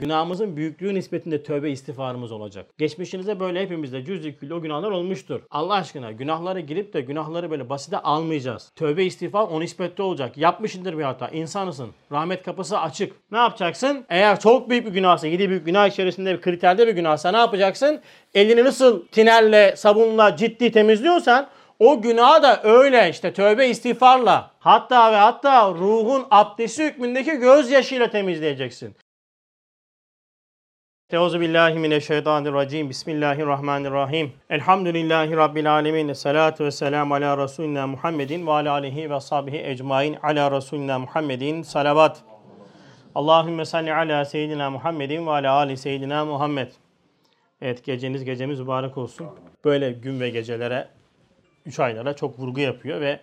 Günahımızın büyüklüğü nispetinde tövbe istiğfarımız olacak. Geçmişinizde böyle hepimizde cüz külli o günahlar olmuştur. Allah aşkına günahları girip de günahları böyle basite almayacağız. Tövbe istiğfar o nispette olacak. Yapmışındır bir hata. İnsanısın. Rahmet kapısı açık. Ne yapacaksın? Eğer çok büyük bir günahsa, yedi büyük günah içerisinde bir kriterde bir günahsa ne yapacaksın? Elini nasıl tinerle, sabunla ciddi temizliyorsan o günahı da öyle işte tövbe istiğfarla hatta ve hatta ruhun abdesti hükmündeki gözyaşıyla temizleyeceksin. Euzu billahi mineşşeytanirracim. Bismillahirrahmanirrahim. Elhamdülillahi rabbil alamin. Salatu vesselam ala resulina Muhammedin ve ala alihi ve sahbihi ecmaîn ala resulina Muhammedin. Salavat. Allahümme salli ala seyyidina Muhammedin ve ala ali seyyidina Muhammed. Evet geceniz gecemiz mübarek olsun. Böyle gün ve gecelere, üç aylara çok vurgu yapıyor ve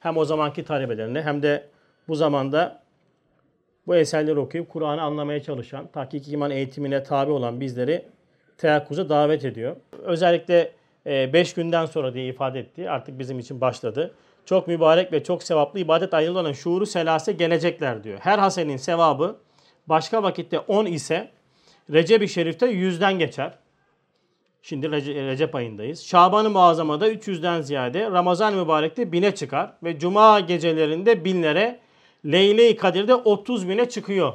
hem o zamanki talebelerine hem de bu zamanda bu eserleri okuyup Kur'an'ı anlamaya çalışan, tahkik iman eğitimine tabi olan bizleri teyakkuza davet ediyor. Özellikle 5 e, günden sonra diye ifade etti. Artık bizim için başladı. Çok mübarek ve çok sevaplı ibadet ayrılığı olan şuuru selase gelecekler diyor. Her hasenin sevabı başka vakitte 10 ise Recep-i Şerif'te 100'den geçer. Şimdi Recep ayındayız. Şaban-ı Muazzama'da 300'den ziyade Ramazan-ı Mübarek'te 1000'e çıkar ve Cuma gecelerinde binlere Leyle-i Kadir'de 30 bine çıkıyor.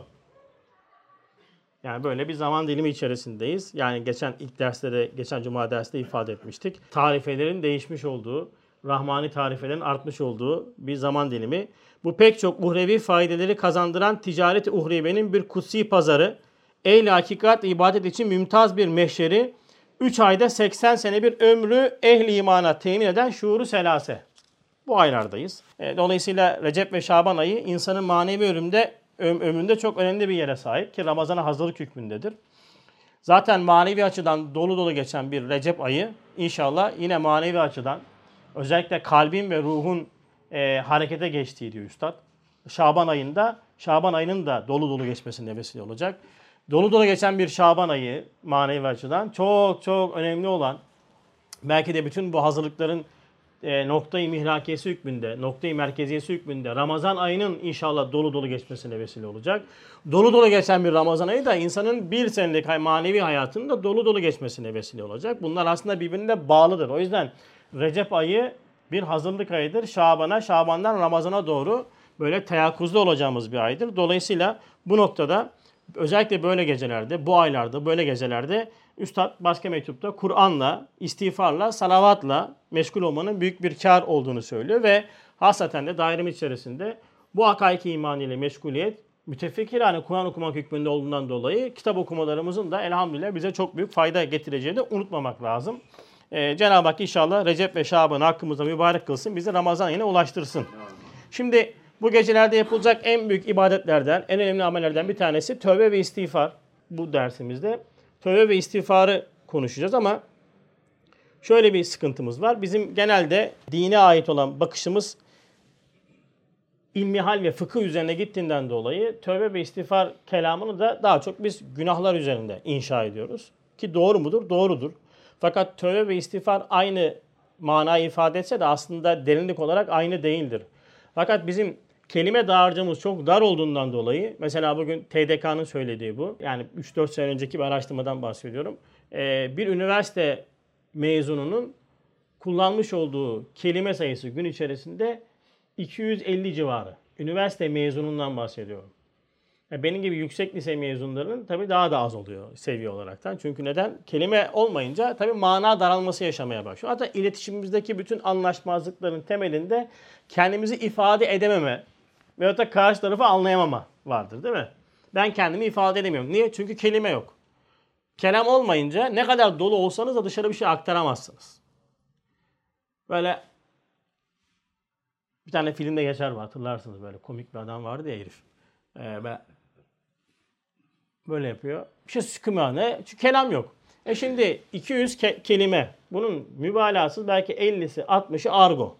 Yani böyle bir zaman dilimi içerisindeyiz. Yani geçen ilk derste de, geçen cuma derste ifade etmiştik. Tarifelerin değişmiş olduğu, Rahmani tarifelerin artmış olduğu bir zaman dilimi. Bu pek çok uhrevi faydeleri kazandıran ticaret uhrevenin bir kutsi pazarı. Ehl-i hakikat ibadet için mümtaz bir meşeri. 3 ayda 80 sene bir ömrü ehli imana temin eden şuuru selase bu aylardayız. E, dolayısıyla Recep ve Şaban ayı insanın manevi ömründe, ömründe çok önemli bir yere sahip ki Ramazan'a hazırlık hükmündedir. Zaten manevi açıdan dolu dolu geçen bir Recep ayı inşallah yine manevi açıdan özellikle kalbin ve ruhun e, harekete geçtiği diyor Üstad. Şaban ayında, Şaban ayının da dolu dolu geçmesine vesile olacak. Dolu dolu geçen bir Şaban ayı manevi açıdan çok çok önemli olan belki de bütün bu hazırlıkların e, noktayı mihrakiyesi hükmünde, noktayı merkeziyesi hükmünde Ramazan ayının inşallah dolu dolu geçmesine vesile olacak. Dolu dolu geçen bir Ramazan ayı da insanın bir senelik manevi hayatının da dolu dolu geçmesine vesile olacak. Bunlar aslında birbirine bağlıdır. O yüzden Recep ayı bir hazırlık ayıdır. Şaban'a, Şaban'dan Ramazan'a doğru böyle teyakkuzda olacağımız bir aydır. Dolayısıyla bu noktada özellikle böyle gecelerde, bu aylarda, böyle gecelerde Üstad başka mektupta Kur'an'la, istiğfarla, salavatla meşgul olmanın büyük bir kar olduğunu söylüyor ve hasaten de dairem içerisinde bu hakaiki iman ile meşguliyet mütefekkir yani Kur'an okumak hükmünde olduğundan dolayı kitap okumalarımızın da elhamdülillah bize çok büyük fayda getireceğini de unutmamak lazım. Ee, Cenab-ı Hak inşallah Recep ve Şaban hakkımızda mübarek kılsın, bizi Ramazan ayına ulaştırsın. Şimdi bu gecelerde yapılacak en büyük ibadetlerden, en önemli amellerden bir tanesi tövbe ve istiğfar bu dersimizde tövbe ve istiğfarı konuşacağız ama şöyle bir sıkıntımız var. Bizim genelde dine ait olan bakışımız ilmihal ve fıkıh üzerine gittiğinden dolayı tövbe ve istiğfar kelamını da daha çok biz günahlar üzerinde inşa ediyoruz. Ki doğru mudur? Doğrudur. Fakat tövbe ve istiğfar aynı manayı ifade etse de aslında derinlik olarak aynı değildir. Fakat bizim kelime dağarcığımız çok dar olduğundan dolayı mesela bugün TDK'nın söylediği bu. Yani 3-4 sene önceki bir araştırmadan bahsediyorum. Ee, bir üniversite mezununun kullanmış olduğu kelime sayısı gün içerisinde 250 civarı. Üniversite mezunundan bahsediyorum. Yani benim gibi yüksek lise mezunlarının tabii daha da az oluyor seviye olaraktan. Çünkü neden? Kelime olmayınca tabii mana daralması yaşamaya başlıyor. Hatta iletişimimizdeki bütün anlaşmazlıkların temelinde kendimizi ifade edememe, veyahut da karşı tarafı anlayamama vardır değil mi? Ben kendimi ifade edemiyorum. Niye? Çünkü kelime yok. Kelam olmayınca ne kadar dolu olsanız da dışarı bir şey aktaramazsınız. Böyle bir tane filmde geçer var hatırlarsınız böyle komik bir adam vardı ya herif. Ee, böyle yapıyor. Bir şey sıkmıyor ne? Çünkü kelam yok. E şimdi 200 ke- kelime. Bunun mübalağasız belki 50'si 60'ı argo.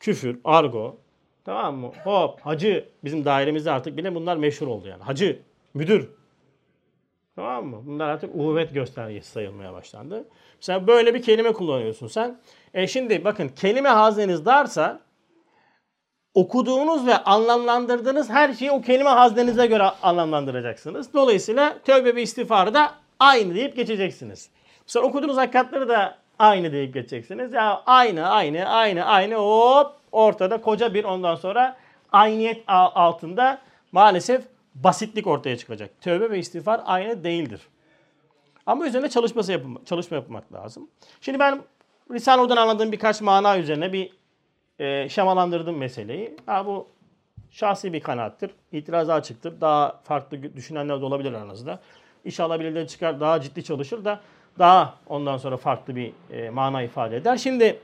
Küfür, argo, Tamam mı? Hop hacı bizim dairemizde artık bile bunlar meşhur oldu yani. Hacı, müdür. Tamam mı? Bunlar artık uhuvvet göstergesi sayılmaya başlandı. Mesela böyle bir kelime kullanıyorsun sen. E şimdi bakın kelime hazneniz darsa okuduğunuz ve anlamlandırdığınız her şeyi o kelime haznenize göre anlamlandıracaksınız. Dolayısıyla tövbe ve istiğfarı da aynı deyip geçeceksiniz. Sonra okuduğunuz hakikatleri de aynı deyip geçeceksiniz. Ya aynı, aynı, aynı, aynı hop ortada koca bir ondan sonra ayniyet altında maalesef basitlik ortaya çıkacak. Tövbe ve istiğfar aynı değildir. Ama üzerine çalışması yapım, çalışma yapmak lazım. Şimdi ben Risale oradan anladığım birkaç mana üzerine bir e, şemalandırdım meseleyi. Ha, bu şahsi bir kanaattir. İtiraza açıktır. Daha farklı düşünenler de olabilir aranızda. İnşallah birileri çıkar daha ciddi çalışır da daha ondan sonra farklı bir e, mana ifade eder. Şimdi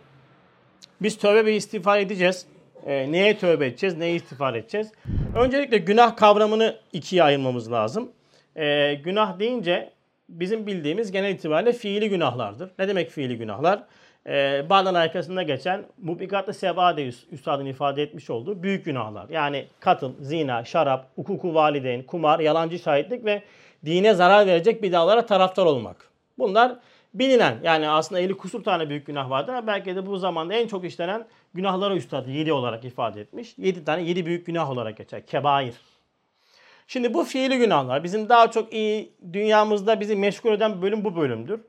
biz tövbe ve istiğfar edeceğiz. E, neye tövbe edeceğiz, neye istiğfar edeceğiz? Öncelikle günah kavramını ikiye ayırmamız lazım. E, günah deyince bizim bildiğimiz genel itibariyle fiili günahlardır. Ne demek fiili günahlar? e, Bağdan arkasında geçen Mubikat-ı Sebade Üstad'ın ifade etmiş olduğu büyük günahlar. Yani katıl, zina, şarap, hukuku valideyn, kumar, yalancı şahitlik ve dine zarar verecek bid'alara taraftar olmak. Bunlar bilinen yani aslında 50 kusur tane büyük günah vardır belki de bu zamanda en çok işlenen günahları üstad 7 olarak ifade etmiş. 7 tane 7 büyük günah olarak geçer. Kebair. Şimdi bu fiili günahlar bizim daha çok iyi dünyamızda bizi meşgul eden bölüm bu bölümdür.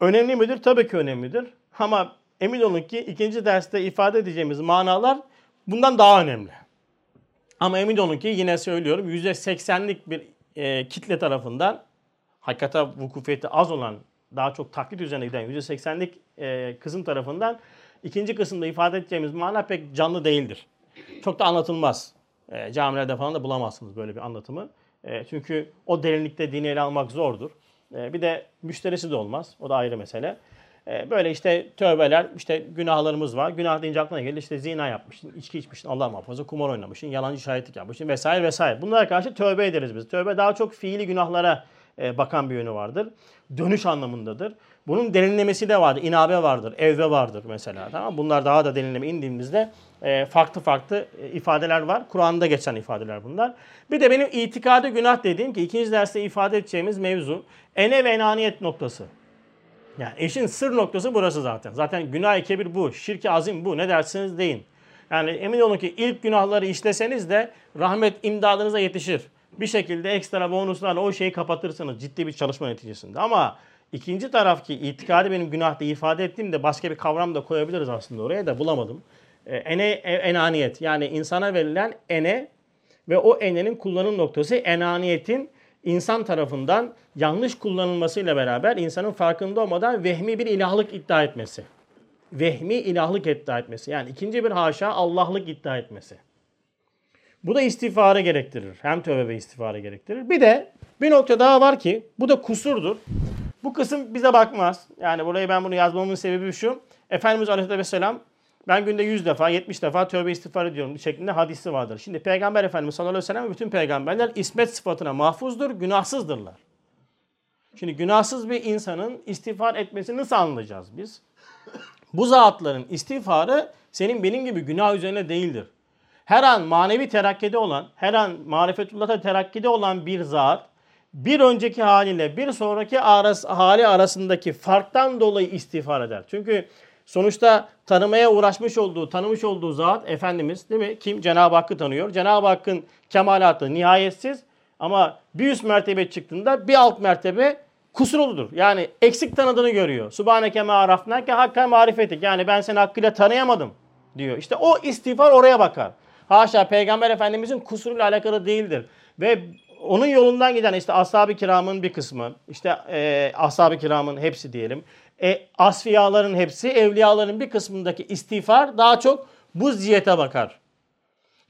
Önemli midir? Tabii ki önemlidir. Ama emin olun ki ikinci derste ifade edeceğimiz manalar bundan daha önemli. Ama emin olun ki yine söylüyorum %80'lik bir e, kitle tarafından hakikate vukufiyeti az olan daha çok taklit üzerine giden %80'lik e, kısım tarafından ikinci kısımda ifade edeceğimiz mana pek canlı değildir. Çok da anlatılmaz. E, camilerde falan da bulamazsınız böyle bir anlatımı. E, çünkü o derinlikte dini ele almak zordur. E, bir de müşterisi de olmaz. O da ayrı mesele. E, böyle işte tövbeler, işte günahlarımız var. Günah deyince aklına gelir işte zina yapmışsın, içki içmişsin, Allah muhafaza kumar oynamışsın, yalancı şahitlik yapmışsın vesaire vesaire. Bunlara karşı tövbe ederiz biz. Tövbe daha çok fiili günahlara bakan bir yönü vardır. Dönüş anlamındadır. Bunun derinlemesi de vardır. İnabe vardır, evve vardır mesela. Tamam Bunlar daha da derinleme indiğimizde e, farklı farklı ifadeler var. Kur'an'da geçen ifadeler bunlar. Bir de benim itikadi günah dediğim ki ikinci derste ifade edeceğimiz mevzu ene ve enaniyet noktası. Yani eşin sır noktası burası zaten. Zaten günah-ı kebir bu. Şirki azim bu. Ne dersiniz deyin. Yani emin olun ki ilk günahları işleseniz de rahmet imdadınıza yetişir. Bir şekilde ekstra bonuslarla o şeyi kapatırsınız ciddi bir çalışma neticesinde. Ama ikinci taraf ki itikadi benim günahta ifade ettiğimde başka bir kavram da koyabiliriz aslında oraya da bulamadım. Ee, ene, e, enaniyet yani insana verilen ene ve o enenin kullanım noktası enaniyetin insan tarafından yanlış kullanılmasıyla beraber insanın farkında olmadan vehmi bir ilahlık iddia etmesi. Vehmi ilahlık iddia etmesi. Yani ikinci bir haşa Allah'lık iddia etmesi. Bu da istiğfarı gerektirir. Hem tövbe ve istiğfarı gerektirir. Bir de bir nokta daha var ki bu da kusurdur. Bu kısım bize bakmaz. Yani burayı ben bunu yazmamın sebebi şu. Efendimiz Aleyhisselam ben günde 100 defa, 70 defa tövbe istiğfar ediyorum şeklinde hadisi vardır. Şimdi Peygamber Efendimiz sallallahu aleyhi ve sellem bütün peygamberler ismet sıfatına mahfuzdur, günahsızdırlar. Şimdi günahsız bir insanın istiğfar etmesini nasıl anlayacağız biz? Bu zatların istiğfarı senin benim gibi günah üzerine değildir. Her an manevi terakkide olan, her an marifetullah'a terakkide olan bir zat bir önceki haliyle bir sonraki arası, hali arasındaki farktan dolayı istiğfar eder. Çünkü Sonuçta tanımaya uğraşmış olduğu, tanımış olduğu zat Efendimiz değil mi? Kim? Cenab-ı Hakk'ı tanıyor. Cenab-ı Hakk'ın kemalatı nihayetsiz ama bir üst mertebe çıktığında bir alt mertebe kusurludur. Yani eksik tanıdığını görüyor. Subhaneke ma hakka marifetik. Yani ben seni hakkıyla tanıyamadım diyor. İşte o istiğfar oraya bakar. Haşa Peygamber Efendimizin kusuruyla alakalı değildir. Ve onun yolundan giden işte ashab-ı kiramın bir kısmı, işte e, ashab-ı kiramın hepsi diyelim, e, asfiyaların hepsi, evliyaların bir kısmındaki istiğfar daha çok bu ziyete bakar.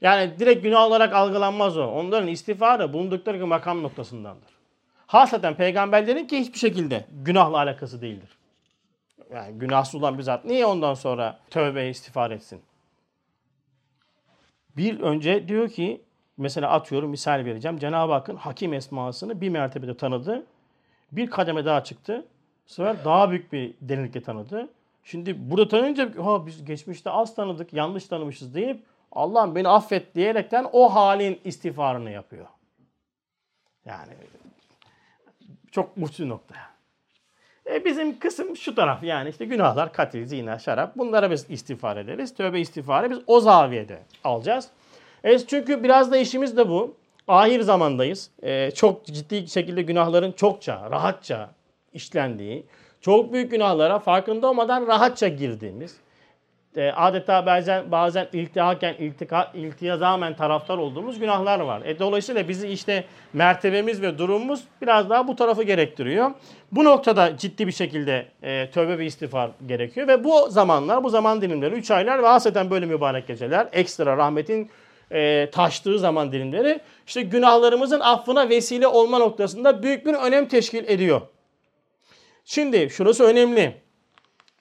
Yani direkt günah olarak algılanmaz o. Onların istiğfarı bulundukları makam noktasındandır. Hasaten peygamberlerin ki hiçbir şekilde günahla alakası değildir. Yani günahsız olan bir zat niye ondan sonra tövbe istiğfar etsin? Bir önce diyor ki mesela atıyorum misal vereceğim. Cenab-ı Hakk'ın hakim esmasını bir mertebede tanıdı. Bir kademe daha çıktı. Bu sefer daha büyük bir derinlikle tanıdı. Şimdi burada tanınca ha biz geçmişte az tanıdık, yanlış tanımışız deyip Allah'ım beni affet diyerekten o halin istiğfarını yapıyor. Yani çok mutsuz nokta. E bizim kısım şu taraf yani işte günahlar, katil, zina, şarap bunlara biz istiğfar ederiz. Tövbe istiğfarı biz o zaviyede alacağız. E çünkü biraz da işimiz de bu. Ahir zamandayız. E, çok ciddi şekilde günahların çokça, rahatça işlendiği, çok büyük günahlara farkında olmadan rahatça girdiğimiz, e, adeta bazen bazen iltihaken iltika, iltiyazamen taraftar olduğumuz günahlar var. E, dolayısıyla bizi işte mertebemiz ve durumumuz biraz daha bu tarafı gerektiriyor. Bu noktada ciddi bir şekilde e, tövbe ve istiğfar gerekiyor ve bu zamanlar, bu zaman dilimleri 3 aylar ve hasreten böyle mübarek geceler, ekstra rahmetin e, taştığı zaman dilimleri işte günahlarımızın affına vesile olma noktasında büyük bir önem teşkil ediyor. Şimdi şurası önemli.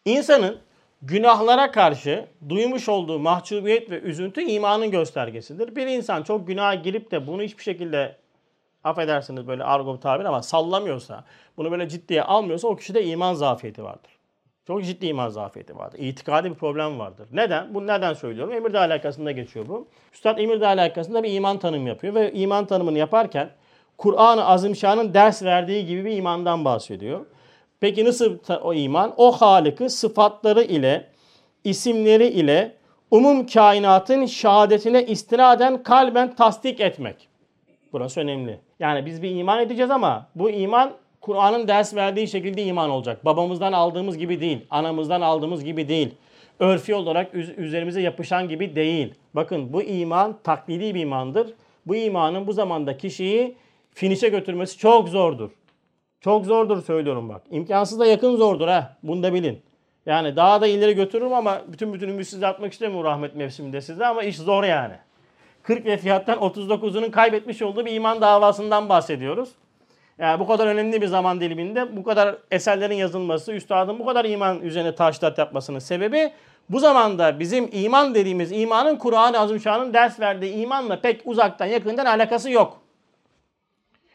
İnsanın günahlara karşı duymuş olduğu mahcubiyet ve üzüntü imanın göstergesidir. Bir insan çok günaha girip de bunu hiçbir şekilde affedersiniz böyle argo bir tabir ama sallamıyorsa, bunu böyle ciddiye almıyorsa o kişide iman zafiyeti vardır. Çok ciddi iman zafiyeti vardır. İtikadi bir problem vardır. Neden? Bu neden söylüyorum? Emirdağ alakasında geçiyor bu. Üstad Emirdağ alakasında bir iman tanımı yapıyor ve iman tanımını yaparken Kur'an-ı Azimşan'ın ders verdiği gibi bir imandan bahsediyor. Peki nasıl o iman? O Halık'ı sıfatları ile, isimleri ile umum kainatın şehadetine istinaden kalben tasdik etmek. Burası önemli. Yani biz bir iman edeceğiz ama bu iman Kur'an'ın ders verdiği şekilde iman olacak. Babamızdan aldığımız gibi değil, anamızdan aldığımız gibi değil. Örfi olarak üzerimize yapışan gibi değil. Bakın bu iman taklidi bir imandır. Bu imanın bu zamanda kişiyi finişe götürmesi çok zordur. Çok zordur söylüyorum bak. İmkansız da yakın zordur ha. Bunu da bilin. Yani daha da ileri götürürüm ama bütün bütün ümit size atmak istemiyorum rahmet mevsiminde size ama iş zor yani. 40 vefiyattan 39'unun kaybetmiş olduğu bir iman davasından bahsediyoruz. Yani bu kadar önemli bir zaman diliminde bu kadar eserlerin yazılması, üstadın bu kadar iman üzerine taşlat yapmasının sebebi bu zamanda bizim iman dediğimiz imanın Kur'an-ı Azimşan'ın ders verdiği imanla pek uzaktan yakından alakası yok.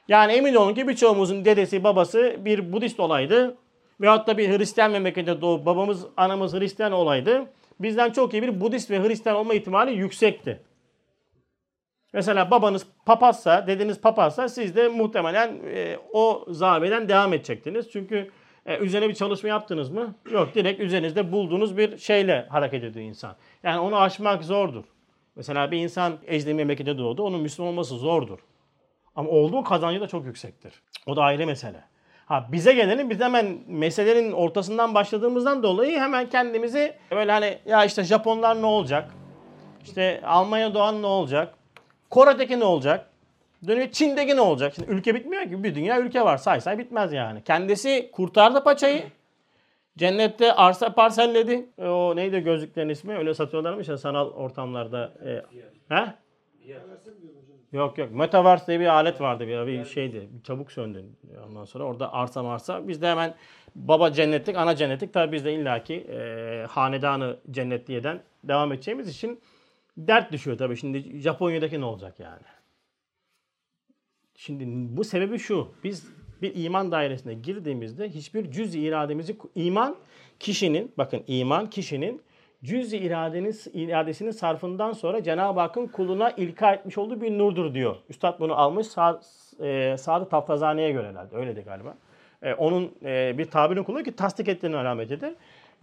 Yani emin olun ki birçoğumuzun dedesi babası bir Budist olaydı. Veyahut da bir Hristiyan memlekette doğup babamız anamız Hristiyan olaydı. Bizden çok iyi bir Budist ve Hristiyan olma ihtimali yüksekti. Mesela babanız papazsa, dedeniz papazsa siz de muhtemelen e, o zaveden devam edecektiniz. Çünkü e, üzerine bir çalışma yaptınız mı? Yok direkt üzerinizde bulduğunuz bir şeyle hareket ediyor insan. Yani onu aşmak zordur. Mesela bir insan ecnebi memlekette doğdu, onun Müslüman olması zordur. Ama olduğu kazancı da çok yüksektir. O da ayrı mesele. Ha bize gelelim biz hemen meselelerin ortasından başladığımızdan dolayı hemen kendimizi böyle hani ya işte Japonlar ne olacak? İşte Almanya doğan ne olacak? Kore'deki ne olacak? Dönüyor Çin'deki ne olacak? Şimdi ülke bitmiyor ki. Bir dünya ülke var. Say say bitmez yani. Kendisi kurtardı paçayı. Cennette arsa parselledi. E, o neydi gözlüklerin ismi? Öyle satıyorlarmış ya sanal ortamlarda. E, he? Yok yok. Metaverse diye bir alet vardı bir, bir şeydi. Çabuk söndü. Ondan sonra orada arsa marsa. Biz de hemen baba cennetlik, ana cennetlik. Tabii biz de illaki e, hanedanı cennetliyeden devam edeceğimiz için dert düşüyor tabii. Şimdi Japonya'daki ne olacak yani? Şimdi bu sebebi şu. Biz bir iman dairesine girdiğimizde hiçbir cüz irademizi iman kişinin bakın iman kişinin cüz-i iradenin, iradesinin sarfından sonra Cenab-ı Hakk'ın kuluna ilka etmiş olduğu bir nurdur diyor. Üstad bunu almış Sa e, Sadı Taftazani'ye göre herhalde. Öyle de galiba. E, onun e, bir tabirini kullanıyor ki tasdik ettiğini alametidir.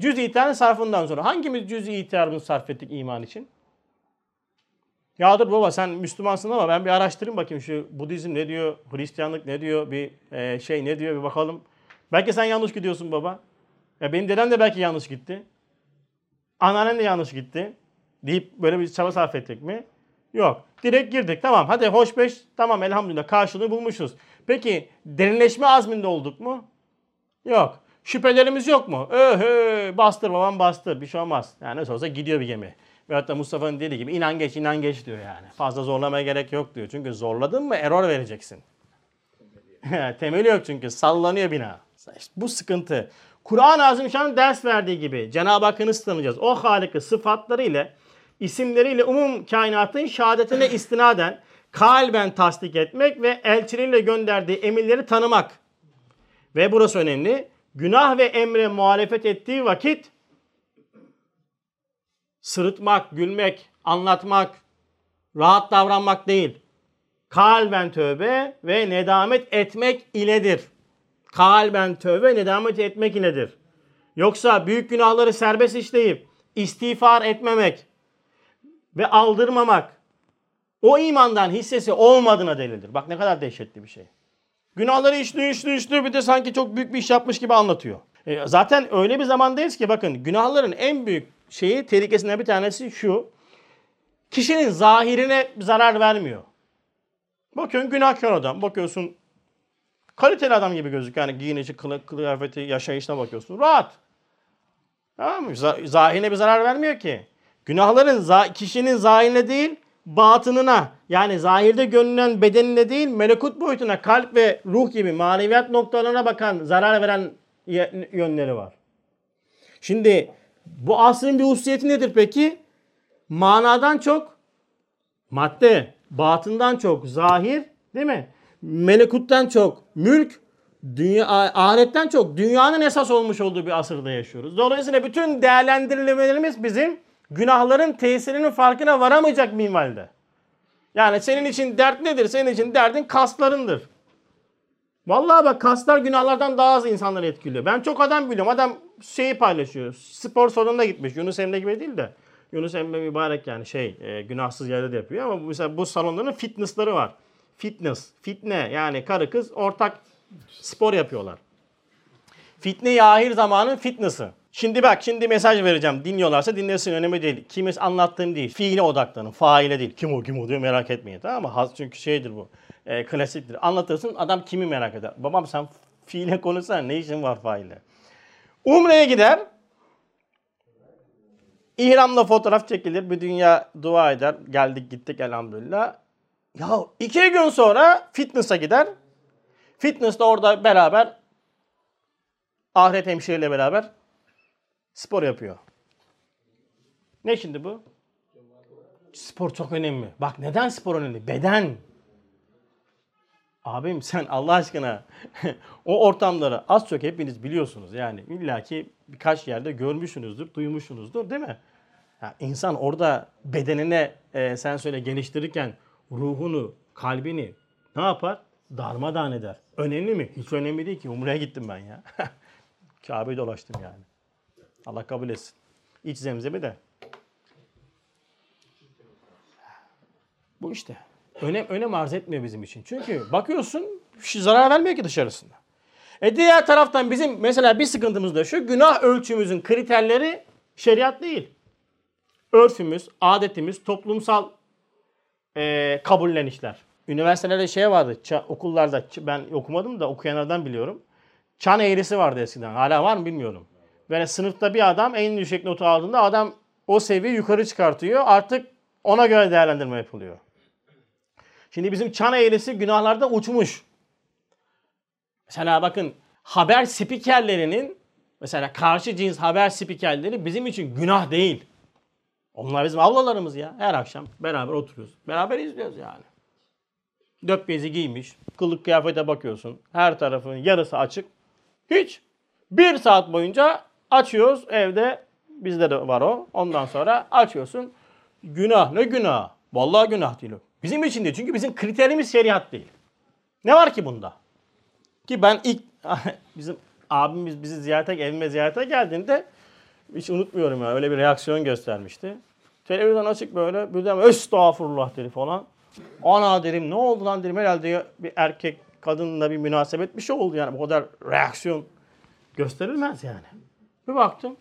Cüz-i itiharın sarfından sonra hangimiz cüz-i itiharını sarf ettik iman için? Ya dur baba sen Müslümansın ama ben bir araştırayım bakayım şu Budizm ne diyor, Hristiyanlık ne diyor, bir e, şey ne diyor bir bakalım. Belki sen yanlış gidiyorsun baba. Ya benim dedem de belki yanlış gitti. Anneannem de yanlış gitti. Deyip böyle bir çaba sarf ettik mi? Yok. Direkt girdik. Tamam hadi hoş beş. Tamam elhamdülillah karşılığını bulmuşuz. Peki derinleşme azminde olduk mu? Yok. Şüphelerimiz yok mu? Öhö bastır babam bastır. Bir şey olmaz. Yani nasıl olsa gidiyor bir gemi. Ve hatta Mustafa'nın dediği gibi inan geç inan geç diyor yani. Fazla zorlamaya gerek yok diyor. Çünkü zorladın mı error vereceksin. Temeli yok çünkü sallanıyor bina. İşte bu sıkıntı. Kur'an-ı Azimşan'ın ders verdiği gibi Cenab-ı Hakk'ı nasıl tanıyacağız? O Halık'ı sıfatlarıyla, isimleriyle umum kainatın şehadetine istinaden kalben tasdik etmek ve elçileriyle gönderdiği emirleri tanımak. Ve burası önemli. Günah ve emre muhalefet ettiği vakit sırıtmak, gülmek, anlatmak, rahat davranmak değil. Kalben tövbe ve nedamet etmek iledir. Kalben tövbe nedamet etmek iledir. Yoksa büyük günahları serbest işleyip istiğfar etmemek ve aldırmamak o imandan hissesi olmadığına delildir. Bak ne kadar dehşetli bir şey. Günahları işliyor, işliyor, işliyor bir de sanki çok büyük bir iş yapmış gibi anlatıyor. E, zaten öyle bir zamandayız ki bakın günahların en büyük şeyi tehlikesinden bir tanesi şu. Kişinin zahirine zarar vermiyor. Bakıyorsun günahkar adam. Bakıyorsun kaliteli adam gibi gözüküyor. Yani giyinişi, kıyafeti, yaşayışına bakıyorsun. Rahat. Tamam mı? Zahirine bir zarar vermiyor ki. Günahların kişinin zahirine değil, batınına yani zahirde görünen bedenine değil melekut boyutuna kalp ve ruh gibi maneviyat noktalarına bakan zarar veren yönleri var. Şimdi bu asrın bir hususiyeti nedir peki? Manadan çok madde, batından çok zahir değil mi? Melekuttan çok mülk, dünya, ahiretten çok dünyanın esas olmuş olduğu bir asırda yaşıyoruz. Dolayısıyla bütün değerlendirmelerimiz bizim günahların tesirinin farkına varamayacak minvalde. Yani senin için dert nedir? Senin için derdin kaslarındır. Vallahi bak kaslar günahlardan daha az insanları etkiliyor. Ben çok adam biliyorum. Adam şeyi paylaşıyor. Spor salonuna gitmiş. Yunus Emre gibi değil de. Yunus Emre mübarek yani şey e, günahsız yerde de yapıyor ama mesela bu salonların fitnessları var. Fitness, fitne yani karı kız ortak spor yapıyorlar. Fitne ahir zamanın fitness'ı. Şimdi bak şimdi mesaj vereceğim. Dinliyorlarsa dinlesin önemli değil. Kimiz anlattığım değil. Fiile odaklanın. Faile değil. Kim o kim o diyor merak etmeyin. Tamam mı? Çünkü şeydir bu. E, klasiktir. Anlatırsın adam kimi merak eder. Babam sen fiile konuşsana ne işin var faile. Umre'ye gider. İhramla fotoğraf çekilir. Bir dünya dua eder. Geldik gittik elhamdülillah. Ya iki gün sonra fitness'a gider. Fitness'ta orada beraber ahiret hemşireyle beraber spor yapıyor. Ne şimdi bu? Spor çok önemli. Bak neden spor önemli? Beden. Abim sen Allah aşkına o ortamları az çok hepiniz biliyorsunuz. Yani illaki birkaç yerde görmüşsünüzdür, duymuşsunuzdur değil mi? Ya insan orada bedenine e, sen söyle geliştirirken ruhunu, kalbini ne yapar? Darmadağın eder. Önemli mi? Hiç önemli değil ki. Umre'ye gittim ben ya. Kabe'yi dolaştım yani. Allah kabul etsin. İç zemzemi de. Bu işte. Önem, önem arz etmiyor bizim için. Çünkü bakıyorsun zarar vermiyor ki dışarısında. E diğer taraftan bizim mesela bir sıkıntımız da şu günah ölçümüzün kriterleri şeriat değil. Örfümüz, adetimiz, toplumsal e, kabullenişler. Üniversitelerde şey vardı, okullarda ben okumadım da okuyanlardan biliyorum. Çan eğrisi vardı eskiden. Hala var mı bilmiyorum. Yani sınıfta bir adam en yüksek notu aldığında adam o seviye yukarı çıkartıyor. Artık ona göre değerlendirme yapılıyor. Şimdi bizim çan eğrisi günahlarda uçmuş. Mesela bakın haber spikerlerinin mesela karşı cins haber spikerleri bizim için günah değil. Onlar bizim ablalarımız ya. Her akşam beraber oturuyoruz. Beraber izliyoruz yani. Döp bezi giymiş. Kılık kıyafete bakıyorsun. Her tarafın yarısı açık. Hiç. Bir saat boyunca açıyoruz evde. Bizde de var o. Ondan sonra açıyorsun. Günah ne günah? Vallahi günah değil. Bizim için değil. Çünkü bizim kriterimiz şeriat değil. Ne var ki bunda? Ki ben ilk bizim abimiz bizi ziyarete evime ziyarete geldiğinde hiç unutmuyorum ya öyle bir reaksiyon göstermişti. Televizyon açık böyle birden estağfurullah dedi falan. Ana derim ne oldu lan dedim herhalde bir erkek kadınla bir münasebet bir şey oldu yani bu kadar reaksiyon gösterilmez yani. Bir baktım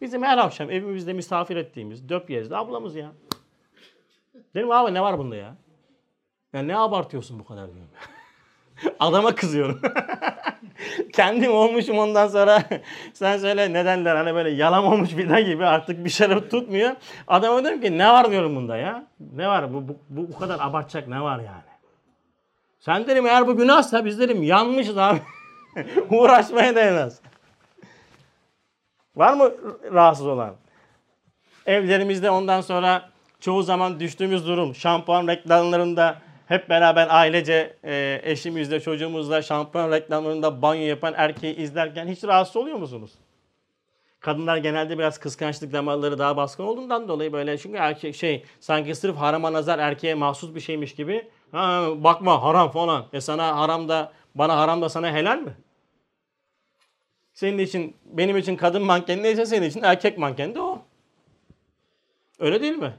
bizim her akşam evimizde misafir ettiğimiz Döpyez'de ablamız ya. Dedim abi ne var bunda ya? Ya ne abartıyorsun bu kadar diyorum. Adama kızıyorum. Kendim olmuşum ondan sonra sen söyle nedenler hani böyle yalan olmuş bir gibi artık bir şey tutmuyor. Adama diyorum ki ne var diyorum bunda ya. Ne var bu, bu, bu, bu kadar abartacak ne var yani. Sen derim eğer bu günahsa biz derim yanmışız abi. Uğraşmaya değmez. Var mı rahatsız olan? Evlerimizde ondan sonra çoğu zaman düştüğümüz durum şampuan reklamlarında hep beraber ailece e, eşimizle çocuğumuzla şampuan reklamlarında banyo yapan erkeği izlerken hiç rahatsız oluyor musunuz? Kadınlar genelde biraz kıskançlık damarları daha baskın olduğundan dolayı böyle çünkü erkek şey sanki sırf harama nazar erkeğe mahsus bir şeymiş gibi ha, bakma haram falan. E sana haram da bana haram da sana helal mi? Senin için, benim için kadın manken neyse senin için erkek manken de o. Öyle değil mi?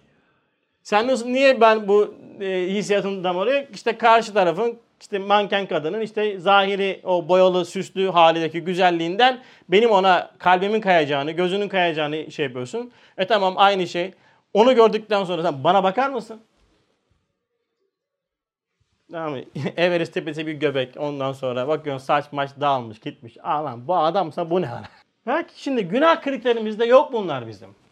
Sen nasıl, niye ben bu e, hissiyatını damarıyor? İşte karşı tarafın işte manken kadının işte zahiri o boyalı süslü halindeki güzelliğinden benim ona kalbimin kayacağını, gözünün kayacağını şey yapıyorsun. E tamam aynı şey. Onu gördükten sonra sen bana bakar mısın? Tamam mı? Everest tepesi bir göbek. Ondan sonra bakıyorsun saç maç dağılmış gitmiş. Aa bu adamsa bu ne lan? Bak şimdi günah kriterimizde yok bunlar bizim.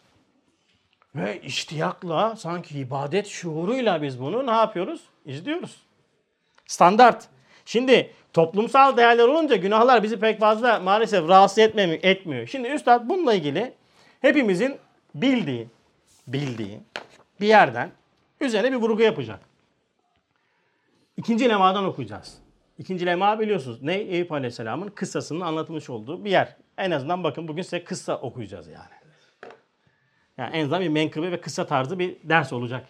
Ve iştiyakla sanki ibadet şuuruyla biz bunu ne yapıyoruz? İzliyoruz. Standart. Şimdi toplumsal değerler olunca günahlar bizi pek fazla maalesef rahatsız etmiyor. etmiyor. Şimdi Üstad bununla ilgili hepimizin bildiği, bildiği bir yerden üzerine bir vurgu yapacak. İkinci lemadan okuyacağız. İkinci lema biliyorsunuz ne? Eyüp Aleyhisselam'ın kıssasının anlatılmış olduğu bir yer. En azından bakın bugün size kıssa okuyacağız yani. Yani en azından bir menkıbe ve kısa tarzı bir ders olacak.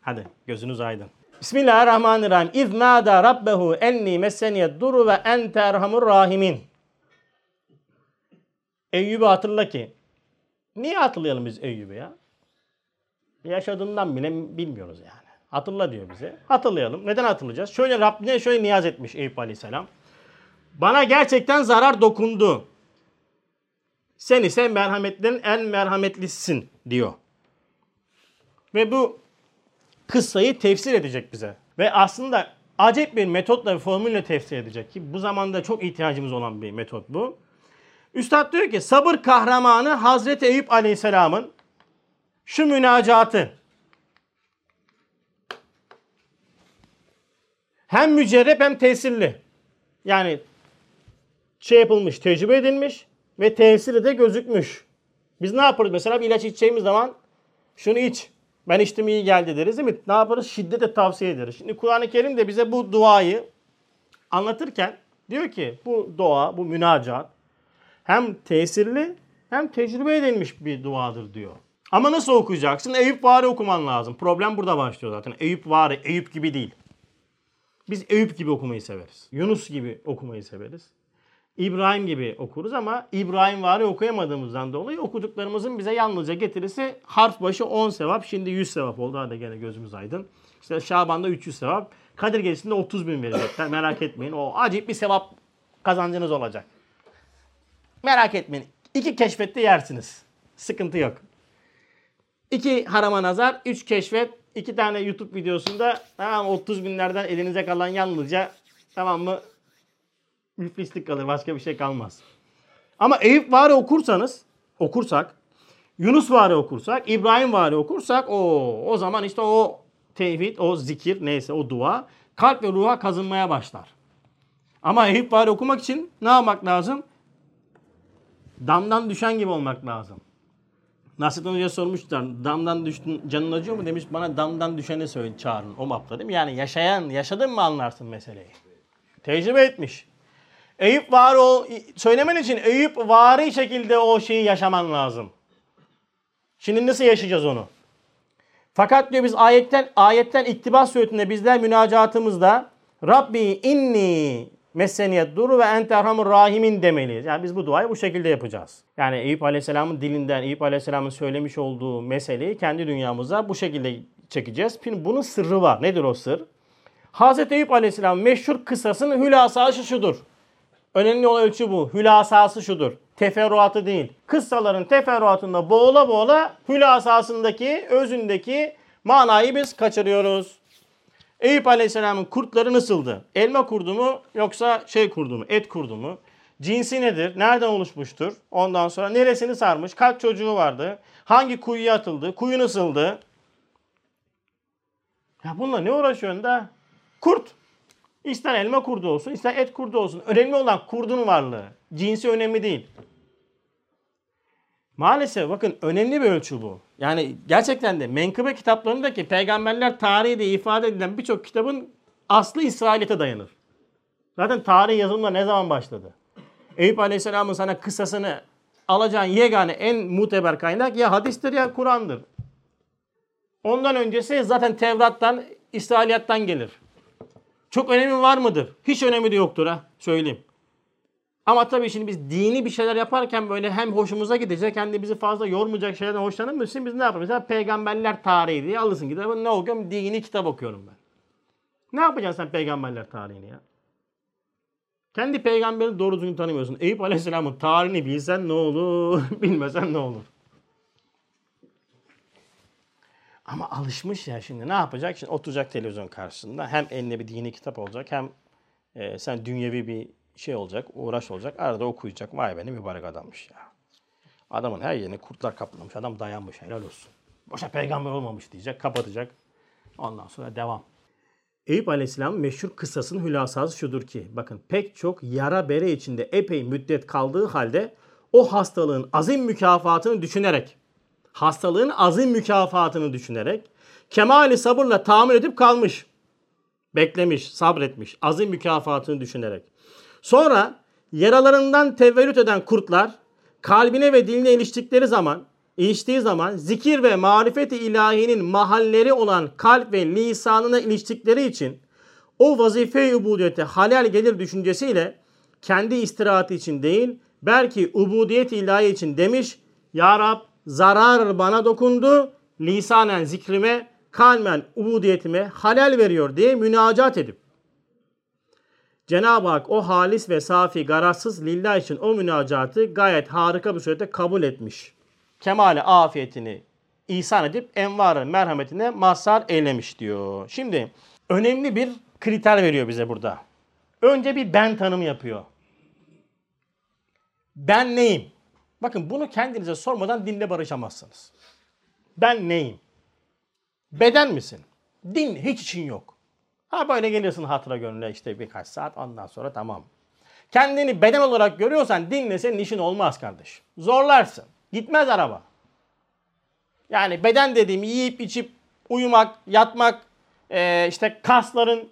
Hadi gözünüz aydın. Bismillahirrahmanirrahim. İz nâdâ rabbehu enni messeniyed duru ve ente erhamur rahimin. Eyyub'u hatırla ki. Niye hatırlayalım biz Eyyub'u ya? Yaşadığından bile bilmiyoruz yani. Hatırla diyor bize. Hatırlayalım. Neden hatırlayacağız? Şöyle Rabbine şöyle niyaz etmiş Eyüp Aleyhisselam. Bana gerçekten zarar dokundu. Sen ise merhametlerin en merhametlisin diyor. Ve bu kıssayı tefsir edecek bize. Ve aslında acayip bir metotla ve formülle tefsir edecek ki bu zamanda çok ihtiyacımız olan bir metot bu. Üstad diyor ki sabır kahramanı Hazreti Eyüp Aleyhisselam'ın şu münacatı hem mücerrep hem tesirli. Yani şey yapılmış, tecrübe edilmiş ve tesiri de gözükmüş. Biz ne yaparız? Mesela bir ilaç içeceğimiz zaman şunu iç. Ben içtim iyi geldi deriz değil mi? Ne yaparız? Şiddetle tavsiye ederiz. Şimdi Kur'an-ı Kerim de bize bu duayı anlatırken diyor ki bu dua, bu münacat hem tesirli hem tecrübe edilmiş bir duadır diyor. Ama nasıl okuyacaksın? Eyüp Vari okuman lazım. Problem burada başlıyor zaten. Eyüp Vari, Eyüp gibi değil. Biz Eyüp gibi okumayı severiz. Yunus gibi okumayı severiz. İbrahim gibi okuruz ama İbrahim vari okuyamadığımızdan dolayı okuduklarımızın bize yalnızca getirisi harf başı 10 sevap. Şimdi 100 sevap oldu. Hadi gene gözümüz aydın. İşte Şaban'da 300 sevap. Kadir Gecesi'nde 30 bin verecekler. Merak etmeyin. O acayip bir sevap kazancınız olacak. Merak etmeyin. İki keşfette yersiniz. Sıkıntı yok. İki harama nazar, üç keşfet, iki tane YouTube videosunda tamam 30 binlerden elinize kalan yalnızca tamam mı müflislik kalır. Başka bir şey kalmaz. Ama Eyüp Vari okursanız, okursak, Yunus Vari okursak, İbrahim Vari okursak o o zaman işte o tevhid, o zikir neyse o dua kalp ve ruha kazınmaya başlar. Ama Eyüp Vari okumak için ne yapmak lazım? Damdan düşen gibi olmak lazım. Nasrettin Hoca sormuşlar. Damdan düştün canın acıyor mu demiş. Bana damdan düşeni söyle çağırın. O mapta değil mi? Yani yaşayan, yaşadın mı anlarsın meseleyi. Tecrübe etmiş. Eyüp var o söylemen için Eyüp vari şekilde o şeyi yaşaman lazım. Şimdi nasıl yaşayacağız onu? Fakat diyor biz ayetten ayetten iktibas suretinde bizler münacatımızda Rabbi inni messeniyet duru ve ente erhamur rahimin demeliyiz. Yani biz bu duayı bu şekilde yapacağız. Yani Eyüp Aleyhisselam'ın dilinden Eyüp Aleyhisselam'ın söylemiş olduğu meseleyi kendi dünyamıza bu şekilde çekeceğiz. Şimdi bunun sırrı var. Nedir o sır? Hazreti Eyüp Aleyhisselam meşhur kıssasının hülasası şudur. Önemli olan ölçü bu. Hülasası şudur. Teferruatı değil. Kıssaların teferruatında boğula boğula hülasasındaki, özündeki manayı biz kaçırıyoruz. Eyüp Aleyhisselam'ın kurtları nasıldı? Elma kurdu mu yoksa şey kurdu mu? Et kurdu mu? Cinsi nedir? Nereden oluşmuştur? Ondan sonra neresini sarmış? Kaç çocuğu vardı? Hangi kuyuya atıldı? Kuyu nasıldı? Ya bununla ne uğraşıyorsun da? Kurt. İster elma kurdu olsun, ister et kurdu olsun. Önemli olan kurdun varlığı. Cinsi önemli değil. Maalesef bakın önemli bir ölçü bu. Yani gerçekten de menkıbe kitaplarındaki peygamberler tarihi de ifade edilen birçok kitabın aslı İsrailiyete dayanır. Zaten tarih yazımla ne zaman başladı? Eyüp Aleyhisselam'ın sana kıssasını alacağın yegane en muteber kaynak ya hadistir ya Kur'an'dır. Ondan öncesi zaten Tevrat'tan, İsrailiyattan gelir. Çok önemi var mıdır? Hiç önemi de yoktur ha söyleyeyim. Ama tabii şimdi biz dini bir şeyler yaparken böyle hem hoşumuza gidecek hem de bizi fazla yormayacak şeylerden hoşlanamıyoruz. Şimdi biz ne yapıyoruz? Mesela peygamberler tarihi diye alırsın kitabı. Ne okuyorum? Dini kitap okuyorum ben. Ne yapacaksın sen peygamberler tarihini ya? Kendi peygamberini doğru düzgün tanımıyorsun. Eyüp Aleyhisselam'ın tarihini bilsen ne olur, bilmesen ne olur. Ama alışmış ya şimdi ne yapacak? Şimdi oturacak televizyon karşısında. Hem eline bir dini kitap olacak hem e, sen dünyevi bir şey olacak, uğraş olacak. Arada okuyacak. Vay be ne mübarek adammış ya. Adamın her yerini kurtlar kaplamış. Adam dayanmış. Helal olsun. Boşa peygamber olmamış diyecek. Kapatacak. Ondan sonra devam. Eyüp Aleyhisselam meşhur kıssasının hülasası şudur ki bakın pek çok yara bere içinde epey müddet kaldığı halde o hastalığın azim mükafatını düşünerek hastalığın azim mükafatını düşünerek kemali sabırla tahammül edip kalmış. Beklemiş, sabretmiş. Azim mükafatını düşünerek. Sonra yaralarından tevellüt eden kurtlar kalbine ve diline iliştikleri zaman iliştiği zaman zikir ve marifeti ilahinin mahalleri olan kalp ve lisanına iliştikleri için o vazife-i ubudiyete halal gelir düşüncesiyle kendi istirahatı için değil belki ubudiyet ilahi için demiş Ya Rab zarar bana dokundu lisanen zikrime kalmen ubudiyetime halal veriyor diye münacat edip Cenab-ı Hak o halis ve safi garazsız lillah için o münacatı gayet harika bir surette kabul etmiş kemale afiyetini ihsan edip envarı merhametine mazhar eylemiş diyor. Şimdi önemli bir kriter veriyor bize burada. Önce bir ben tanımı yapıyor. Ben neyim? Bakın bunu kendinize sormadan dinle barışamazsınız. Ben neyim? Beden misin? Din hiç için yok. Ha böyle geliyorsun hatıra gönlüne işte birkaç saat ondan sonra tamam. Kendini beden olarak görüyorsan dinle senin işin olmaz kardeş. Zorlarsın. Gitmez araba. Yani beden dediğim yiyip içip uyumak, yatmak, e, işte kasların,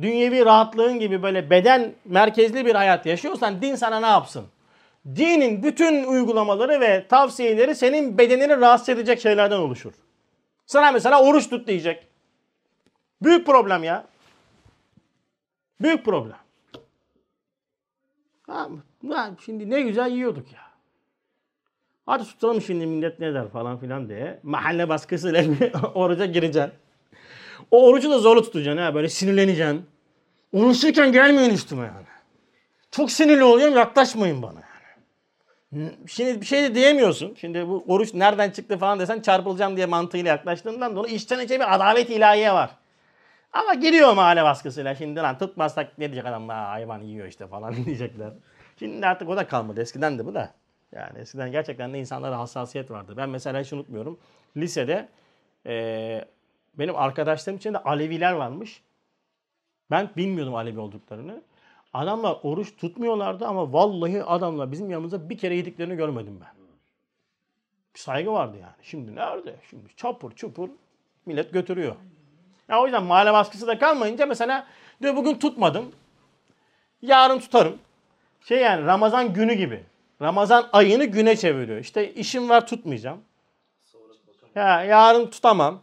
dünyevi rahatlığın gibi böyle beden merkezli bir hayat yaşıyorsan din sana ne yapsın? Dinin bütün uygulamaları ve tavsiyeleri senin bedenini rahatsız edecek şeylerden oluşur. Sana mesela oruç tut diyecek. Büyük problem ya. Büyük problem. Ha, şimdi ne güzel yiyorduk ya. Hadi tutalım şimdi millet ne der falan filan diye. Mahalle baskısıyla oruca gireceksin. O orucu da zorlu tutacaksın ha böyle sinirleneceksin. Oruçluyken gelmeyin üstüme yani. Çok sinirli oluyorum yaklaşmayın bana. Şimdi bir şey de diyemiyorsun. Şimdi bu oruç nereden çıktı falan desen çarpılacağım diye mantığıyla yaklaştığından dolayı içten içe bir adalet ilahiye var. Ama giriyor mahalle baskısıyla. Şimdi lan tutmazsak ne diyecek adam? Ha, hayvan yiyor işte falan diyecekler. Şimdi artık o da kalmadı. Eskiden de bu da. Yani eskiden gerçekten de insanlara hassasiyet vardı. Ben mesela hiç unutmuyorum. Lisede e, benim arkadaşlarım içinde Aleviler varmış. Ben bilmiyordum Alevi olduklarını. Adamlar oruç tutmuyorlardı ama vallahi adamlar bizim yanımızda bir kere yediklerini görmedim ben. Bir saygı vardı yani. Şimdi nerede? Şimdi çapur çupur millet götürüyor. Ya o yüzden mahalle baskısı da kalmayınca mesela diyor bugün tutmadım. Yarın tutarım. Şey yani Ramazan günü gibi. Ramazan ayını güne çeviriyor. İşte işim var tutmayacağım. Ya yarın tutamam.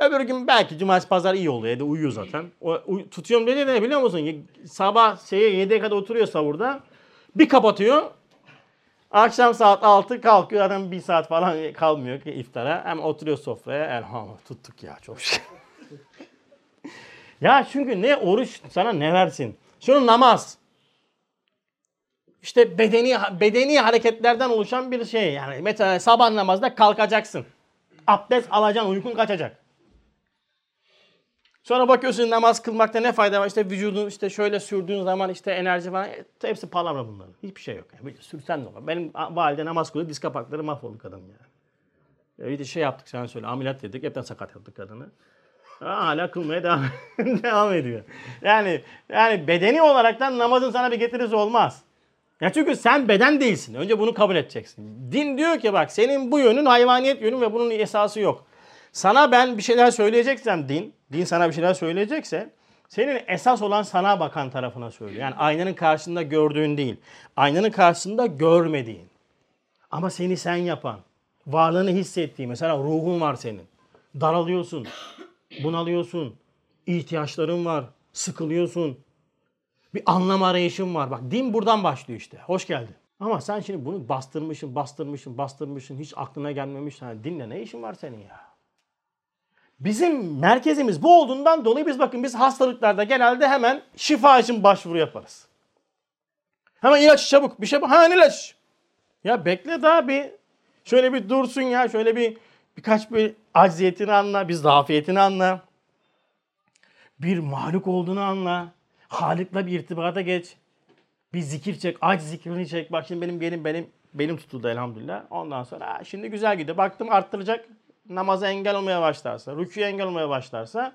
Öbür gün belki cumartesi pazar iyi oluyor. Evde uyuyor zaten. O, uy, tutuyorum dedi ne biliyor musun? Sabah şeye 7'ye kadar oturuyor savurda. Bir kapatıyor. Akşam saat 6 kalkıyor. Adam bir saat falan kalmıyor ki iftara. Hem oturuyor sofraya. Elhamdülillah tuttuk ya çok şükür. ya çünkü ne oruç sana ne versin? Şunu namaz işte bedeni bedeni hareketlerden oluşan bir şey. Yani mesela sabah namazda kalkacaksın. Abdest alacaksın, uykun kaçacak. Sonra bakıyorsun namaz kılmakta ne fayda var? İşte vücudun işte şöyle sürdüğün zaman işte enerji falan hepsi palavra bunların. Hiçbir şey yok. Yani. Sürsen ne olur? Benim valide namaz kılıyor diz kapakları mahvoldu kadın yani. Bir de şey yaptık sen söyle ameliyat dedik hepten sakat yaptık kadını. Hala kılmaya devam, devam ediyor. Yani yani bedeni olaraktan namazın sana bir getirisi olmaz. Ya çünkü sen beden değilsin. Önce bunu kabul edeceksin. Din diyor ki bak senin bu yönün hayvaniyet yönün ve bunun esası yok. Sana ben bir şeyler söyleyeceksem din, din sana bir şeyler söyleyecekse senin esas olan sana bakan tarafına söylüyor. Yani aynanın karşısında gördüğün değil. Aynanın karşısında görmediğin. Ama seni sen yapan, varlığını hissettiğin, mesela ruhun var senin. Daralıyorsun, bunalıyorsun, ihtiyaçların var, sıkılıyorsun, Bir anlam arayışım var. Bak din buradan başlıyor işte. Hoş geldin. Ama sen şimdi bunu bastırmışsın, bastırmışsın, bastırmışsın. Hiç aklına gelmemiş. Yani dinle ne işin var senin ya? Bizim merkezimiz bu olduğundan dolayı biz bakın biz hastalıklarda genelde hemen şifa için başvuru yaparız. Hemen ilaç çabuk bir şey ha ilaç. Ya bekle daha bir şöyle bir dursun ya şöyle bir birkaç bir acziyetini anla, bir zafiyetini anla. Bir mahluk olduğunu anla. Halik'le bir irtibata geç. Bir zikir çek, aç zikrini çek. Bak şimdi benim benim benim benim tutuldu elhamdülillah. Ondan sonra şimdi güzel gidiyor. Baktım arttıracak namaza engel olmaya başlarsa, rüküye engel olmaya başlarsa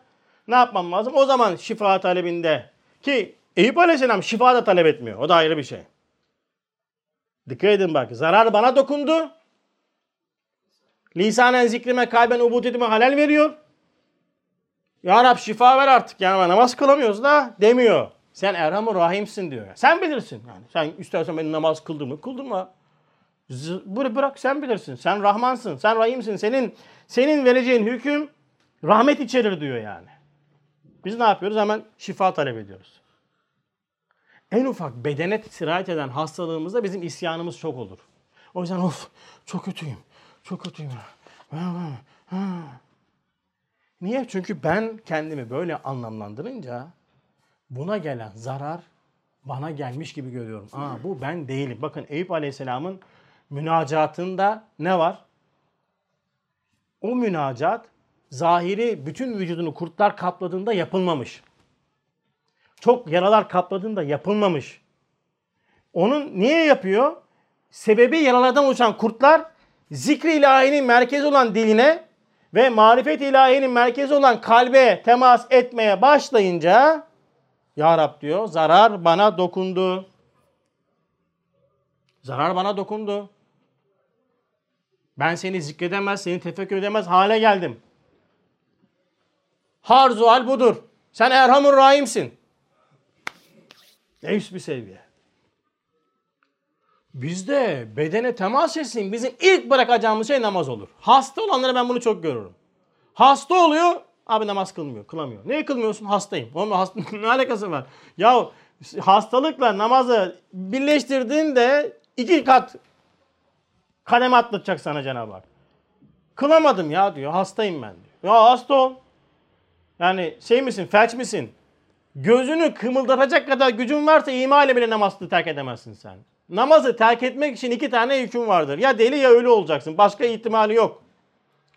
ne yapmam lazım? O zaman şifa talebinde ki Eyüp Aleyhisselam şifa da talep etmiyor. O da ayrı bir şey. Dikkat edin bak. Zarar bana dokundu. Lisanen zikrime kalben ubudiyetime halel veriyor. Ya Rab şifa ver artık. Yani namaz kılamıyoruz da demiyor. Sen Erhamur Rahim'sin diyor. Sen bilirsin. Yani sen istersen beni namaz kıldın mı? Kıldırma. Bunu bırak sen bilirsin. Sen Rahmansın. Sen Rahim'sin. Senin senin vereceğin hüküm rahmet içerir diyor yani. Biz ne yapıyoruz? Hemen şifa talep ediyoruz. En ufak bedene sirayet eden hastalığımızda bizim isyanımız çok olur. O yüzden of çok kötüyüm. Çok kötüyüm. Niye? Çünkü ben kendimi böyle anlamlandırınca buna gelen zarar bana gelmiş gibi görüyorum. Aa bu ben değilim. Bakın Eyüp Aleyhisselam'ın münacatında ne var? O münacat zahiri bütün vücudunu kurtlar kapladığında yapılmamış. Çok yaralar kapladığında yapılmamış. Onun niye yapıyor? Sebebi yaralardan oluşan kurtlar zikri ilahinin merkezi olan diline ve marifet ilahinin merkezi olan kalbe temas etmeye başlayınca Ya Rab diyor zarar bana dokundu. Zarar bana dokundu. Ben seni zikredemez, seni tefekkür edemez hale geldim. Harzual budur. Sen Erhamur Rahim'sin. Ne üst bir seviye. Bizde bedene temas etsin bizim ilk bırakacağımız şey namaz olur. Hasta olanlara ben bunu çok görürüm. Hasta oluyor abi namaz kılmıyor, kılamıyor. Niye kılmıyorsun? Hastayım. Onun hasta ne alakası var? Ya hastalıkla namazı birleştirdiğinde iki kat kademe atlatacak sana Cenab-ı Hak. Kılamadım ya diyor. Hastayım ben diyor. Ya hasta ol. Yani şey misin, felç misin? Gözünü kımıldatacak kadar gücün varsa ima ile bile namazı terk edemezsin sen. Namazı terk etmek için iki tane hüküm vardır. Ya deli ya ölü olacaksın. Başka ihtimali yok.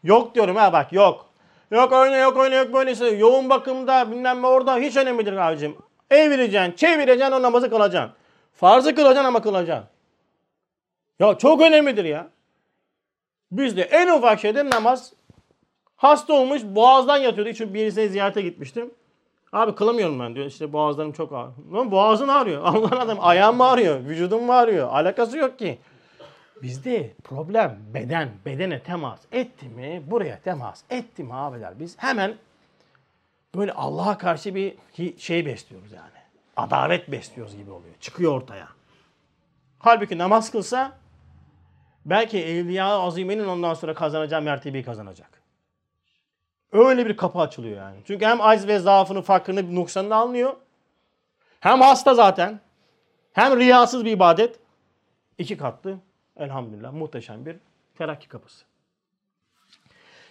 Yok diyorum ha bak yok. Yok öyle yok öyle yok böylesi. Yoğun bakımda bilmem ne orada hiç önemlidir abicim. Evireceksin, çevireceksin o namazı kılacaksın. Farzı kılacaksın ama kılacaksın. Ya çok önemlidir ya. Bizde en ufak şeyde namaz hasta olmuş boğazdan yatıyordu. Çünkü birisine ziyarete gitmiştim. Abi kılamıyorum ben diyor. İşte boğazlarım çok ağrıyor. Lan boğazın ağrıyor. Allah'ın adam ayağım mı ağrıyor? Vücudum mu ağrıyor? Alakası yok ki. Bizde problem beden, bedene temas etti mi, buraya temas etti mi abiler biz hemen böyle Allah'a karşı bir şey besliyoruz yani. Adalet besliyoruz gibi oluyor. Çıkıyor ortaya. Halbuki namaz kılsa belki Evliya Azime'nin ondan sonra kazanacağı mertebeyi kazanacak. Öyle bir kapı açılıyor yani. Çünkü hem aciz ve zaafını, fakrını, noksanını anlıyor. Hem hasta zaten. Hem riyasız bir ibadet. İki katlı elhamdülillah muhteşem bir terakki kapısı.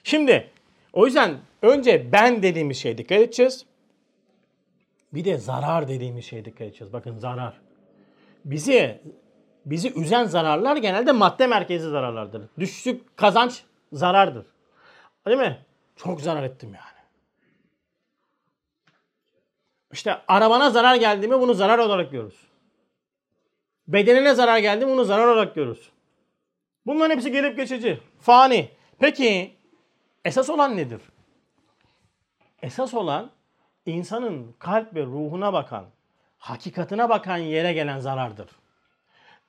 Şimdi o yüzden önce ben dediğimiz şeye dikkat edeceğiz. Bir de zarar dediğimiz şeye dikkat edeceğiz. Bakın zarar. Bizi bizi üzen zararlar genelde madde merkezi zararlardır. Düşük kazanç zarardır. Değil mi? Çok zarar ettim yani. İşte arabana zarar geldi mi bunu zarar olarak görürüz. Bedenine zarar geldi mi bunu zarar olarak görürüz. Bunların hepsi gelip geçici. Fani. Peki esas olan nedir? Esas olan insanın kalp ve ruhuna bakan, hakikatine bakan yere gelen zarardır.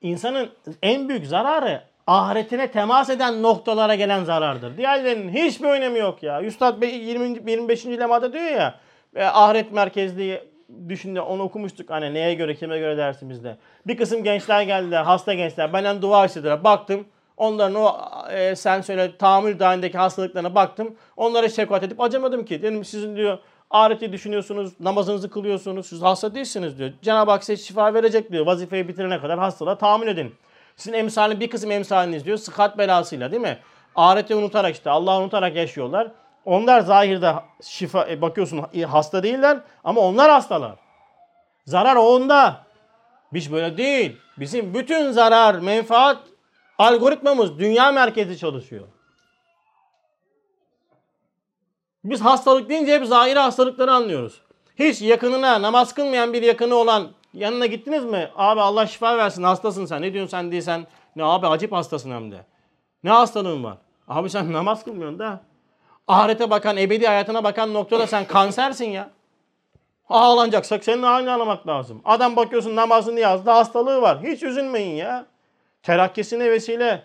İnsanın en büyük zararı ahiretine temas eden noktalara gelen zarardır. Diğerlerinin hiçbir önemi yok ya. Üstad 20. 25. lemada diyor ya e, ahiret merkezli düşünde onu okumuştuk hani neye göre kime göre dersimizde. Bir kısım gençler geldiler hasta gençler benden dua istediler baktım onların o e, sen söyle tahammül dahilindeki hastalıklarına baktım onlara şefkat edip acamadım ki dedim sizin diyor Ahireti düşünüyorsunuz, namazınızı kılıyorsunuz, siz hasta değilsiniz diyor. Cenab-ı Hak size şifa verecek diyor. Vazifeyi bitirene kadar hastalığa tahammül edin. Sizin emsalin bir kısım emsaliniz diyor sıhhat belasıyla değil mi? Ahireti unutarak işte Allah'ı unutarak yaşıyorlar. Onlar zahirde şifa e, bakıyorsun hasta değiller ama onlar hastalar. Zarar onda. Biz böyle değil. Bizim bütün zarar, menfaat algoritmamız dünya merkezi çalışıyor. Biz hastalık deyince hep zahiri hastalıkları anlıyoruz. Hiç yakınına namaz kılmayan bir yakını olan yanına gittiniz mi? Abi Allah şifa versin hastasın sen. Ne diyorsun sen değilsen. Ne abi acip hastasın hem de. Ne hastalığın var? Abi sen namaz kılmıyorsun da. Ahirete bakan, ebedi hayatına bakan noktada sen kansersin ya. Ağlanacaksak senin halini anlamak lazım. Adam bakıyorsun namazını yazdı hastalığı var. Hiç üzülmeyin ya. Terakkisine vesile.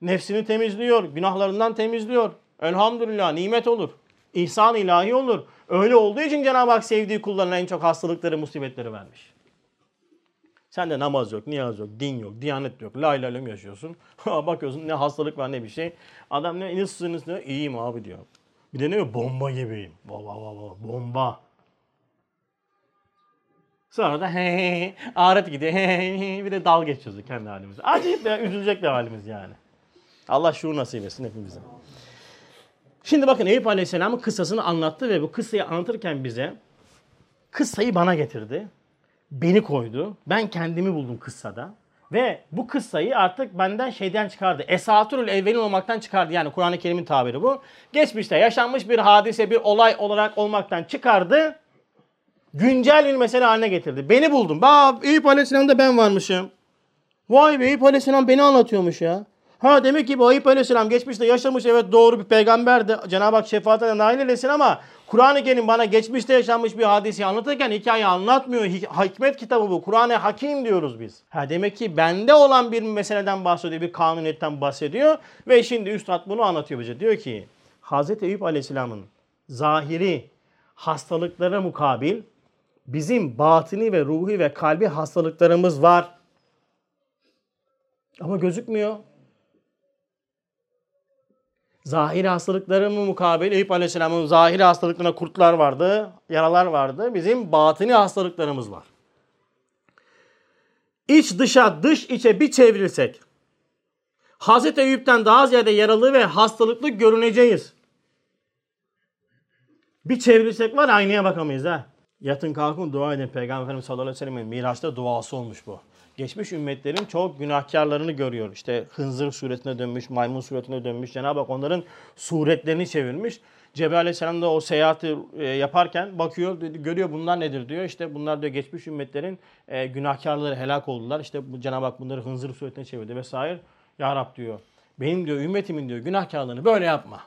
Nefsini temizliyor. Günahlarından temizliyor. Elhamdülillah nimet olur. İhsan ilahi olur. Öyle olduğu için Cenab-ı Hak sevdiği kullarına en çok hastalıkları, musibetleri vermiş. Sen de namaz yok, niyaz yok, din yok, diyanet yok. La ilahe illallah yaşıyorsun. Bakıyorsun ne hastalık var ne bir şey. Adam ne nasılsınız diyor. İyiyim abi diyor. Bir de ne diyor? Bomba gibiyim. Baba baba bomba. Sonra da he he ahiret gidiyor. He he he bir de dal geçiyoruz kendi halimize. Acayip de üzülecek de halimiz yani. Allah şuur nasip etsin hepimize. Şimdi bakın Eyüp Aleyhisselam'ın kıssasını anlattı ve bu kıssayı anlatırken bize kıssayı bana getirdi. Beni koydu. Ben kendimi buldum kıssada. Ve bu kıssayı artık benden şeyden çıkardı. Esatürül evvelin olmaktan çıkardı. Yani Kur'an-ı Kerim'in tabiri bu. Geçmişte yaşanmış bir hadise, bir olay olarak olmaktan çıkardı. Güncel bir mesele haline getirdi. Beni buldum. Bak Eyüp Aleyhisselam'da ben varmışım. Vay be Eyüp Aleyhisselam beni anlatıyormuş ya. Ha demek ki bu Ayıp Aleyhisselam geçmişte yaşamış evet doğru bir peygamberdi. Cenab-ı Hak şefaatine nail eylesin ama Kur'an-ı Kerim bana geçmişte yaşanmış bir hadisi anlatırken hikaye anlatmıyor. Hikmet kitabı bu. Kur'an-ı Hakim diyoruz biz. Ha demek ki bende olan bir meseleden bahsediyor, bir kanuniyetten bahsediyor ve şimdi üstad bunu anlatıyor bize. Diyor ki Hazreti Eyüp Aleyhisselam'ın zahiri hastalıklara mukabil bizim batini ve ruhi ve kalbi hastalıklarımız var. Ama gözükmüyor. Zahiri hastalıkları mı mukabil Eyüp Aleyhisselam'ın zahiri hastalıklarına kurtlar vardı, yaralar vardı. Bizim batini hastalıklarımız var. İç dışa, dış içe bir çevirirsek Hazreti Eyüp'ten daha ziyade yaralı ve hastalıklı görüneceğiz. Bir çevirirsek var aynaya bakamayız ha. Yatın kalkın dua edin. Peygamber Efendimiz sallallahu aleyhi ve sellem'in Miraç'ta duası olmuş bu geçmiş ümmetlerin çok günahkarlarını görüyor. İşte hınzır suretine dönmüş, maymun suretine dönmüş. Cenab-ı Hak onların suretlerini çevirmiş. Cebrail Aleyhisselam da o seyahati e, yaparken bakıyor, görüyor bunlar nedir diyor. İşte bunlar diyor geçmiş ümmetlerin e, günahkarları helak oldular. İşte Cenab-ı Hak bunları hınzır suretine çevirdi vesaire. Ya Rab diyor. Benim diyor ümmetimin diyor günahkarlığını böyle yapma.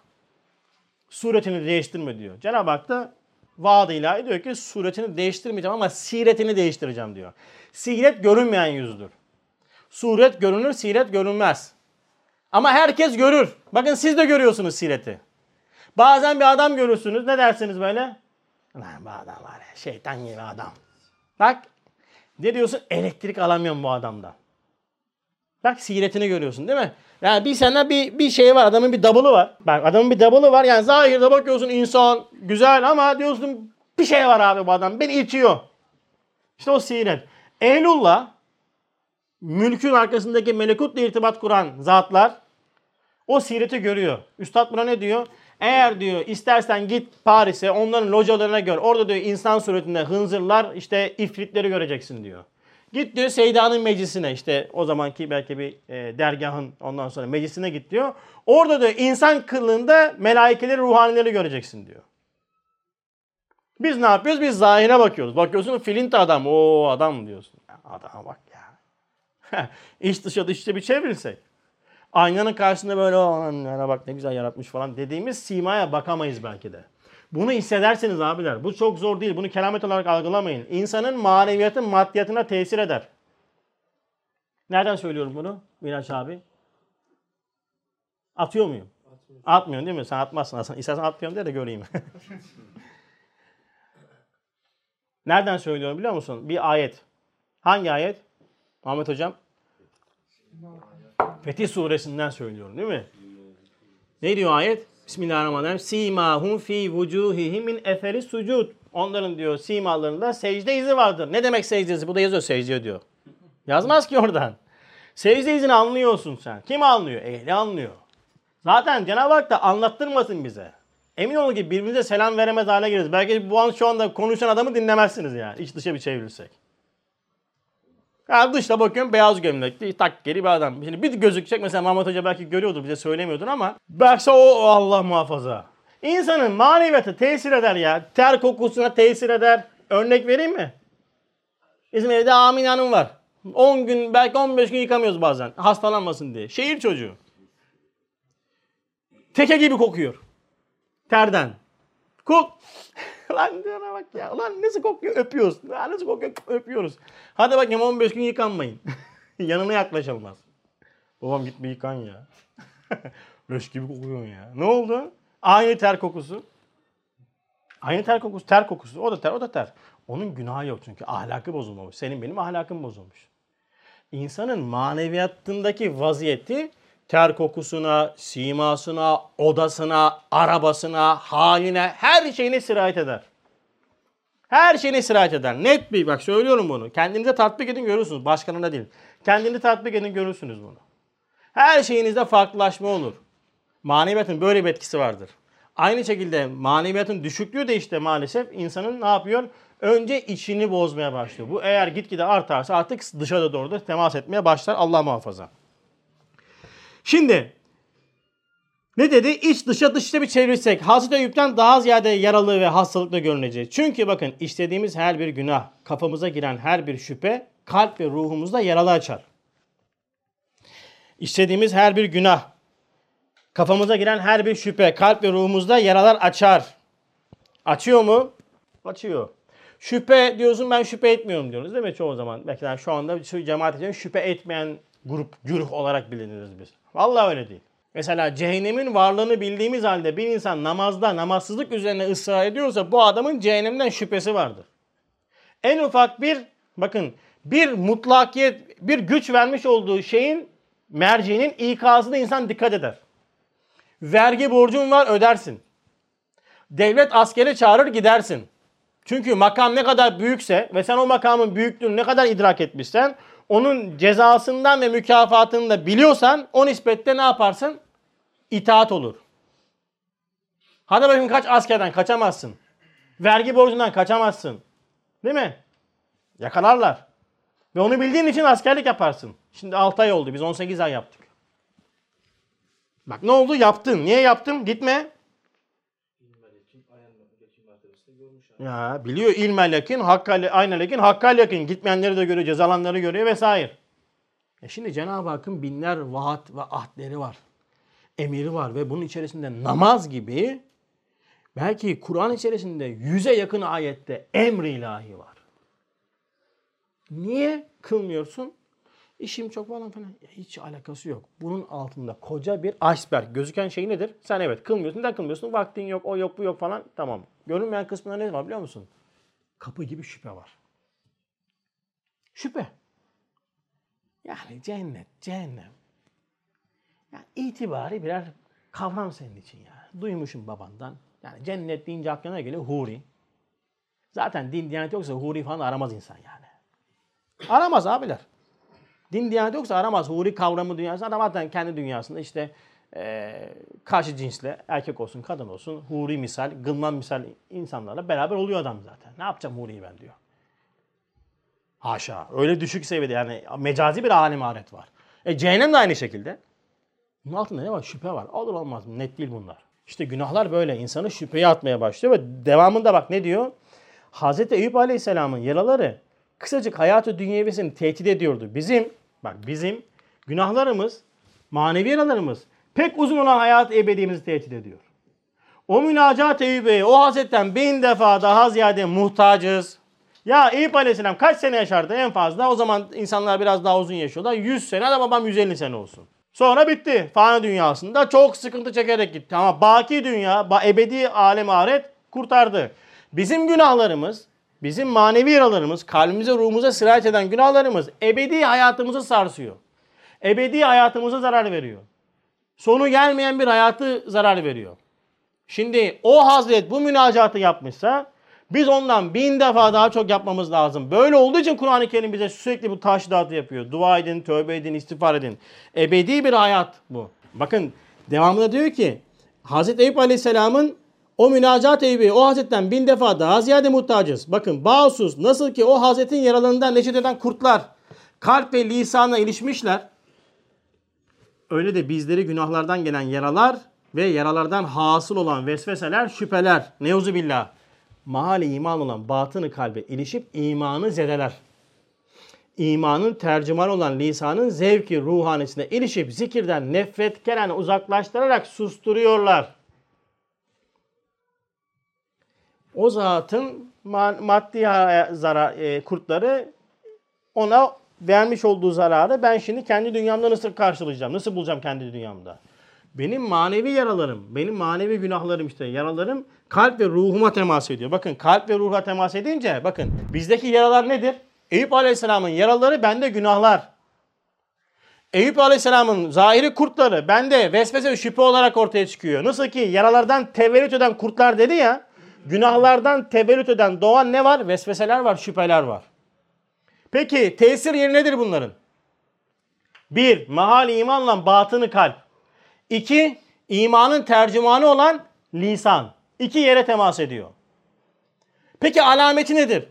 Suretini değiştirme diyor. Cenab-ı Hak da vaad diyor ki suretini değiştirmeyeceğim ama siretini değiştireceğim diyor. Siret görünmeyen yüzdür. Suret görünür, siret görünmez. Ama herkes görür. Bakın siz de görüyorsunuz sireti. Bazen bir adam görürsünüz. Ne dersiniz böyle? Lan bu adam var ya şeytan gibi adam. Bak ne diyorsun? Elektrik alamıyorum bu adamdan. Bak siretini görüyorsun değil mi? Yani bir sana bir, bir şey var. Adamın bir double'ı var. Bak adamın bir double'ı var. Yani zahirde bakıyorsun insan güzel ama diyorsun bir şey var abi bu adam. Beni itiyor. İşte o siret. Ehlullah mülkün arkasındaki melekutla irtibat kuran zatlar o sireti görüyor. Üstad buna ne diyor? Eğer diyor istersen git Paris'e onların localarına gör. Orada diyor insan suretinde hınzırlar işte ifritleri göreceksin diyor. Git diyor Seyda'nın meclisine işte o zamanki belki bir e, dergahın ondan sonra meclisine git diyor. Orada diyor insan kılığında melaikeleri ruhanileri göreceksin diyor. Biz ne yapıyoruz? Biz zahire bakıyoruz. Bakıyorsun filint adam. O adam diyorsun. Adama bak ya. İç dışa dış içe bir çevrilsek. Aynanın karşısında böyle o bak ne güzel yaratmış falan dediğimiz simaya bakamayız belki de. Bunu hissedersiniz abiler. Bu çok zor değil. Bunu kelamet olarak algılamayın. İnsanın maneviyatın maddiyatına tesir eder. Nereden söylüyorum bunu Miraç abi? Atıyor muyum? Atmıyorum. Atmıyorsun değil mi? Sen atmazsın aslında. İstersen atmıyorum diye de göreyim. Nereden söylüyorum biliyor musun? Bir ayet. Hangi ayet? Ahmet Hocam? Fetih suresinden söylüyorum değil mi? Ne diyor ayet? Bismillahirrahmanirrahim. Simahum fi vucuhihim min eferi sucud. Onların diyor simalarında secde izi vardır. Ne demek secde izi? Bu da yazıyor secde diyor. Yazmaz ki oradan. Secde izini anlıyorsun sen. Kim anlıyor? Ehli anlıyor. Zaten Cenab-ı Hak da anlattırmasın bize. Emin olun ki birbirimize selam veremez hale geliriz. Belki bu an şu anda konuşan adamı dinlemezsiniz yani. İç dışa bir çevirirsek. Yani dışta bakıyorum beyaz gömlekli tak geri bir adam. Şimdi bir gözükecek mesela Mahmut Hoca belki görüyordur bize söylemiyordur ama belki o Allah muhafaza. İnsanın maneviyatı tesir eder ya. Ter kokusuna tesir eder. Örnek vereyim mi? Bizim evde Amin Hanım var. 10 gün belki 15 gün yıkamıyoruz bazen. Hastalanmasın diye. Şehir çocuğu. Teke gibi kokuyor. Terden. Kok. Lan diyoruna bak ya. Lan nasıl kokuyor öpüyoruz. Lan nasıl kokuyor öpüyoruz. Hadi bakayım 15 gün yıkanmayın. Yanına yaklaşılmaz. Babam git bir yıkan ya. Leş gibi kokuyorsun ya. Ne oldu? Aynı ter kokusu. Aynı ter kokusu, ter kokusu. O da ter, o da ter. Onun günahı yok çünkü ahlakı bozulmamış. Senin benim ahlakım bozulmuş. İnsanın maneviyatındaki vaziyeti ter kokusuna, simasına, odasına, arabasına, haline, her şeyine sirayet eder. Her şeyine sirayet eder. Net bir bak söylüyorum bunu. Kendinize tatbik edin görürsünüz. Başkanına değil. Kendini tatbik edin görürsünüz bunu. Her şeyinizde farklılaşma olur. Maneviyatın böyle bir etkisi vardır. Aynı şekilde maneviyatın düşüklüğü de işte maalesef insanın ne yapıyor? Önce içini bozmaya başlıyor. Bu eğer gitgide artarsa artık dışarıda doğru da temas etmeye başlar. Allah muhafaza. Şimdi ne dedi? İç dışa dışta bir çevirirsek Hazreti Eyüp'ten daha ziyade yaralı ve hastalıklı görüneceğiz. Çünkü bakın işlediğimiz her bir günah, kafamıza giren her bir şüphe kalp ve ruhumuzda yaralı açar. İşlediğimiz her bir günah, kafamıza giren her bir şüphe kalp ve ruhumuzda yaralar açar. Açıyor mu? Açıyor. Şüphe diyorsun ben şüphe etmiyorum diyoruz değil mi çoğu zaman? Belki de şu anda şu cemaat için şüphe etmeyen grup, güruh olarak biliniriz biz. Vallahi öyle değil. Mesela cehennemin varlığını bildiğimiz halde bir insan namazda namazsızlık üzerine ısrar ediyorsa bu adamın cehennemden şüphesi vardır. En ufak bir bakın bir mutlakiyet, bir güç vermiş olduğu şeyin merceğinin ikazına insan dikkat eder. Vergi borcun var ödersin. Devlet askeri çağırır gidersin. Çünkü makam ne kadar büyükse ve sen o makamın büyüklüğünü ne kadar idrak etmişsen onun cezasından ve mükafatını da biliyorsan o nispette ne yaparsın? İtaat olur. Hadi bakayım kaç askerden kaçamazsın. Vergi borcundan kaçamazsın. Değil mi? Yakalarlar. Ve onu bildiğin için askerlik yaparsın. Şimdi 6 ay oldu. Biz 18 ay yaptık. Bak ne oldu? Yaptın. Niye yaptım? Gitme. Ya biliyor ilmel yakin, hakkal, aynel yakin, hakkal yakin. Gitmeyenleri de görüyor, cezalanları görüyor vesaire. E şimdi Cenab-ı Hakk'ın binler vaat ve ahdleri var. Emiri var ve bunun içerisinde namaz gibi belki Kur'an içerisinde yüze yakın ayette emri ilahi var. Niye kılmıyorsun? İşim çok falan falan. Hiç alakası yok. Bunun altında koca bir iceberg. Gözüken şey nedir? Sen evet kılmıyorsun. Neden kılmıyorsun? Vaktin yok, o yok, bu yok falan. Tamam. Görünmeyen kısmında ne var biliyor musun? Kapı gibi şüphe var. Şüphe. Yani cennet, cehennem. Yani itibari birer kavram senin için ya. Duymuşum babandan. Yani cennet deyince aklına geliyor huri. Zaten din diyanet yoksa huri falan aramaz insan yani. Aramaz abiler. Din diyanet yoksa aramaz. Huri kavramı dünyası adam zaten kendi dünyasında işte e, karşı cinsle erkek olsun kadın olsun huri misal, gılman misal insanlarla beraber oluyor adam zaten. Ne yapacağım huriyi ben diyor. Haşa. Öyle düşük seviyede yani mecazi bir alim aret var. E cehennem de aynı şekilde. Bunun altında ne var? Şüphe var. Olur olmaz? Net değil bunlar. İşte günahlar böyle. insanı şüpheye atmaya başlıyor ve devamında bak ne diyor? Hazreti Eyüp Aleyhisselam'ın yaraları kısacık hayatı dünyevisini tehdit ediyordu. Bizim, bak bizim günahlarımız, manevi yaralarımız pek uzun olan hayat ebedimizi tehdit ediyor. O münacat Eyüp'e o Hazretten bin defa daha ziyade muhtacız. Ya Eyüp Aleyhisselam kaç sene yaşardı en fazla? O zaman insanlar biraz daha uzun yaşıyorlar. 100 sene de babam 150 sene olsun. Sonra bitti. Fani dünyasında çok sıkıntı çekerek gitti. Ama baki dünya, ebedi alem ahiret kurtardı. Bizim günahlarımız, bizim manevi yaralarımız, kalbimize, ruhumuza sirayet eden günahlarımız ebedi hayatımızı sarsıyor. Ebedi hayatımıza zarar veriyor. Sonu gelmeyen bir hayatı zarar veriyor. Şimdi o Hazret bu münacatı yapmışsa biz ondan bin defa daha çok yapmamız lazım. Böyle olduğu için Kur'an-ı Kerim bize sürekli bu taşidatı yapıyor. Dua edin, tövbe edin, istiğfar edin. Ebedi bir hayat bu. Bakın devamında diyor ki Hazreti Eyüp Aleyhisselam'ın o münacat Eyüp'e o Hazretten bin defa daha ziyade muhtacız. Bakın bağımsız nasıl ki o Hazretin yaralarından neşet eden kurtlar kalp ve lisanla ilişmişler. Öyle de bizleri günahlardan gelen yaralar ve yaralardan hasıl olan vesveseler, şüpheler, neuzu billah, mahali iman olan batını kalbe ilişip imanı zedeler. İmanın tercüman olan lisanın zevki ruhanesine ilişip zikirden nefret keren uzaklaştırarak susturuyorlar. O zatın maddi zarar, e, kurtları ona vermiş olduğu zararı ben şimdi kendi dünyamda nasıl karşılayacağım? Nasıl bulacağım kendi dünyamda? Benim manevi yaralarım, benim manevi günahlarım işte yaralarım kalp ve ruhuma temas ediyor. Bakın kalp ve ruha temas edince bakın bizdeki yaralar nedir? Eyüp Aleyhisselam'ın yaraları bende günahlar. Eyüp Aleyhisselam'ın zahiri kurtları bende vesvese ve şüphe olarak ortaya çıkıyor. Nasıl ki yaralardan tevellüt eden kurtlar dedi ya, günahlardan tevellüt eden doğan ne var? Vesveseler var, şüpheler var. Peki tesir yeri nedir bunların? Bir, mahal imanla batını kalp. İki, imanın tercümanı olan lisan. İki yere temas ediyor. Peki alameti nedir?